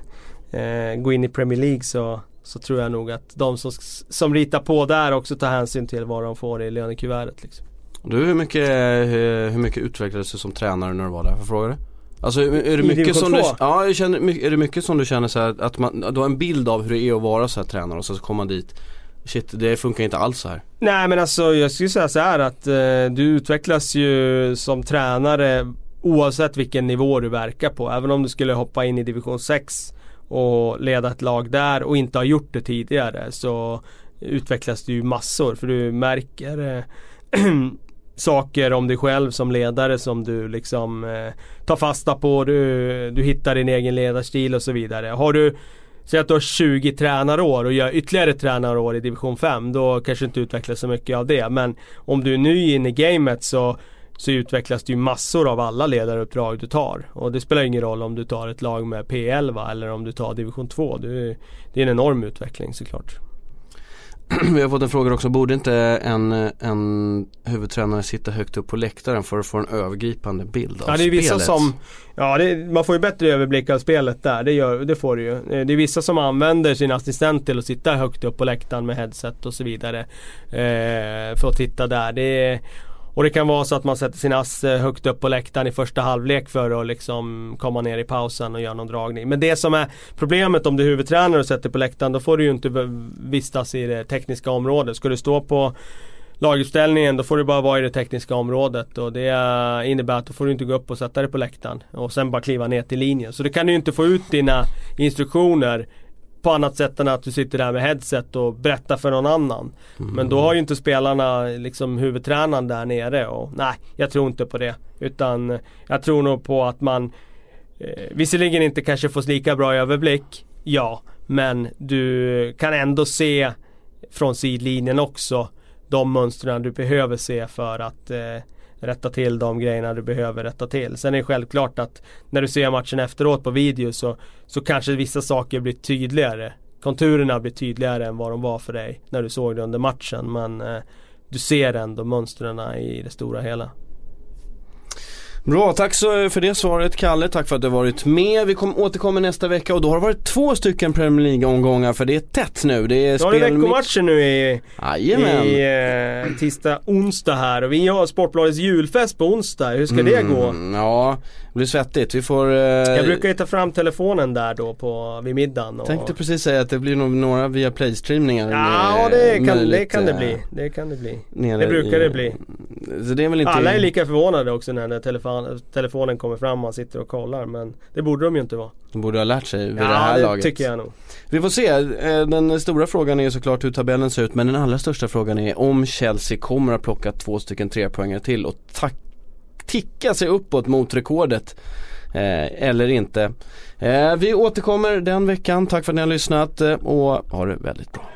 eh, gå in i Premier League så, så tror jag nog att de som, som ritar på där också tar hänsyn till vad de får i lönekuvertet. Liksom. Du hur mycket, hur, hur mycket utvecklades du som tränare när du var där? Får jag fråga det? Alltså är det mycket som du, ja, jag känner, är det mycket som du känner så här, att man, du har en bild av hur det är att vara så här tränare och så kommer man dit Shit, det funkar inte alls så här. Nej men alltså jag skulle säga så här att eh, du utvecklas ju som tränare oavsett vilken nivå du verkar på. Även om du skulle hoppa in i division 6 och leda ett lag där och inte ha gjort det tidigare så utvecklas du ju massor för du märker eh, [CLEARS THROAT] saker om dig själv som ledare som du liksom eh, tar fasta på. Du, du hittar din egen ledarstil och så vidare. Har du Säg att du har 20 tränarår och gör ytterligare tränarår i division 5 då kanske du inte utvecklas så mycket av det. Men om du är ny in i gamet så, så utvecklas det ju massor av alla ledaruppdrag du tar. Och det spelar ingen roll om du tar ett lag med P11 eller om du tar division 2. Du, det är en enorm utveckling såklart. [CLEARS THROAT] Vi har fått en fråga också, borde inte en, en huvudtränare sitta högt upp på läktaren för att få en övergripande bild av Ja det är vissa spelet? som Ja det, man får ju bättre överblick av spelet där, det, gör, det får du ju. Eh, Det är vissa som använder sin assistent till att sitta högt upp på läktaren med headset och så vidare. Eh, för att titta där. Det är, och det kan vara så att man sätter sin ass högt upp på läktaren i första halvlek för att liksom komma ner i pausen och göra någon dragning. Men det som är problemet om du är huvudtränare och sätter på läktaren då får du ju inte vistas i det tekniska området. Ska du stå på laguppställningen då får du bara vara i det tekniska området och det innebär att då får du inte gå upp och sätta dig på läktaren och sen bara kliva ner till linjen. Så du kan ju inte få ut dina instruktioner på annat sätt än att du sitter där med headset och berättar för någon annan. Mm. Men då har ju inte spelarna liksom huvudtränaren där nere och nej, jag tror inte på det. Utan jag tror nog på att man eh, visserligen inte kanske får lika bra överblick, ja. Men du kan ändå se från sidlinjen också de mönstren du behöver se för att eh, rätta till de grejerna du behöver rätta till. Sen är det självklart att när du ser matchen efteråt på video så, så kanske vissa saker blir tydligare. Konturerna blir tydligare än vad de var för dig när du såg det under matchen. Men eh, du ser ändå mönstren i det stora hela. Bra, tack så för det svaret Kalle. Tack för att du varit med. Vi kom, återkommer nästa vecka och då har det varit två stycken Premier League-omgångar för det är tätt nu. Det är spel... Har veckomatcher nu i, i eh, tisdag, onsdag här och vi har Sportbladets julfest på onsdag. Hur ska mm, det gå? Ja, blir svettigt. Vi får... Eh... Jag brukar ju ta fram telefonen där då på, vid middagen. Och... Tänkte precis säga att det blir nog några via Play-streamningar. Ja, det kan, det kan det bli. Det kan det bli. Det brukar i... det bli. Så det är väl inte... Alla är lika förvånade också när telefon, telefonen kommer fram och man sitter och kollar. Men det borde de ju inte vara. De borde ha lärt sig vid ja, det här det laget. tycker jag nog. Vi får se. Eh, den stora frågan är såklart hur tabellen ser ut. Men den allra största frågan är om Chelsea kommer att plocka två stycken trepoängare till och ticka sig uppåt mot rekordet. Eh, eller inte. Eh, vi återkommer den veckan. Tack för att ni har lyssnat eh, och ha det väldigt bra.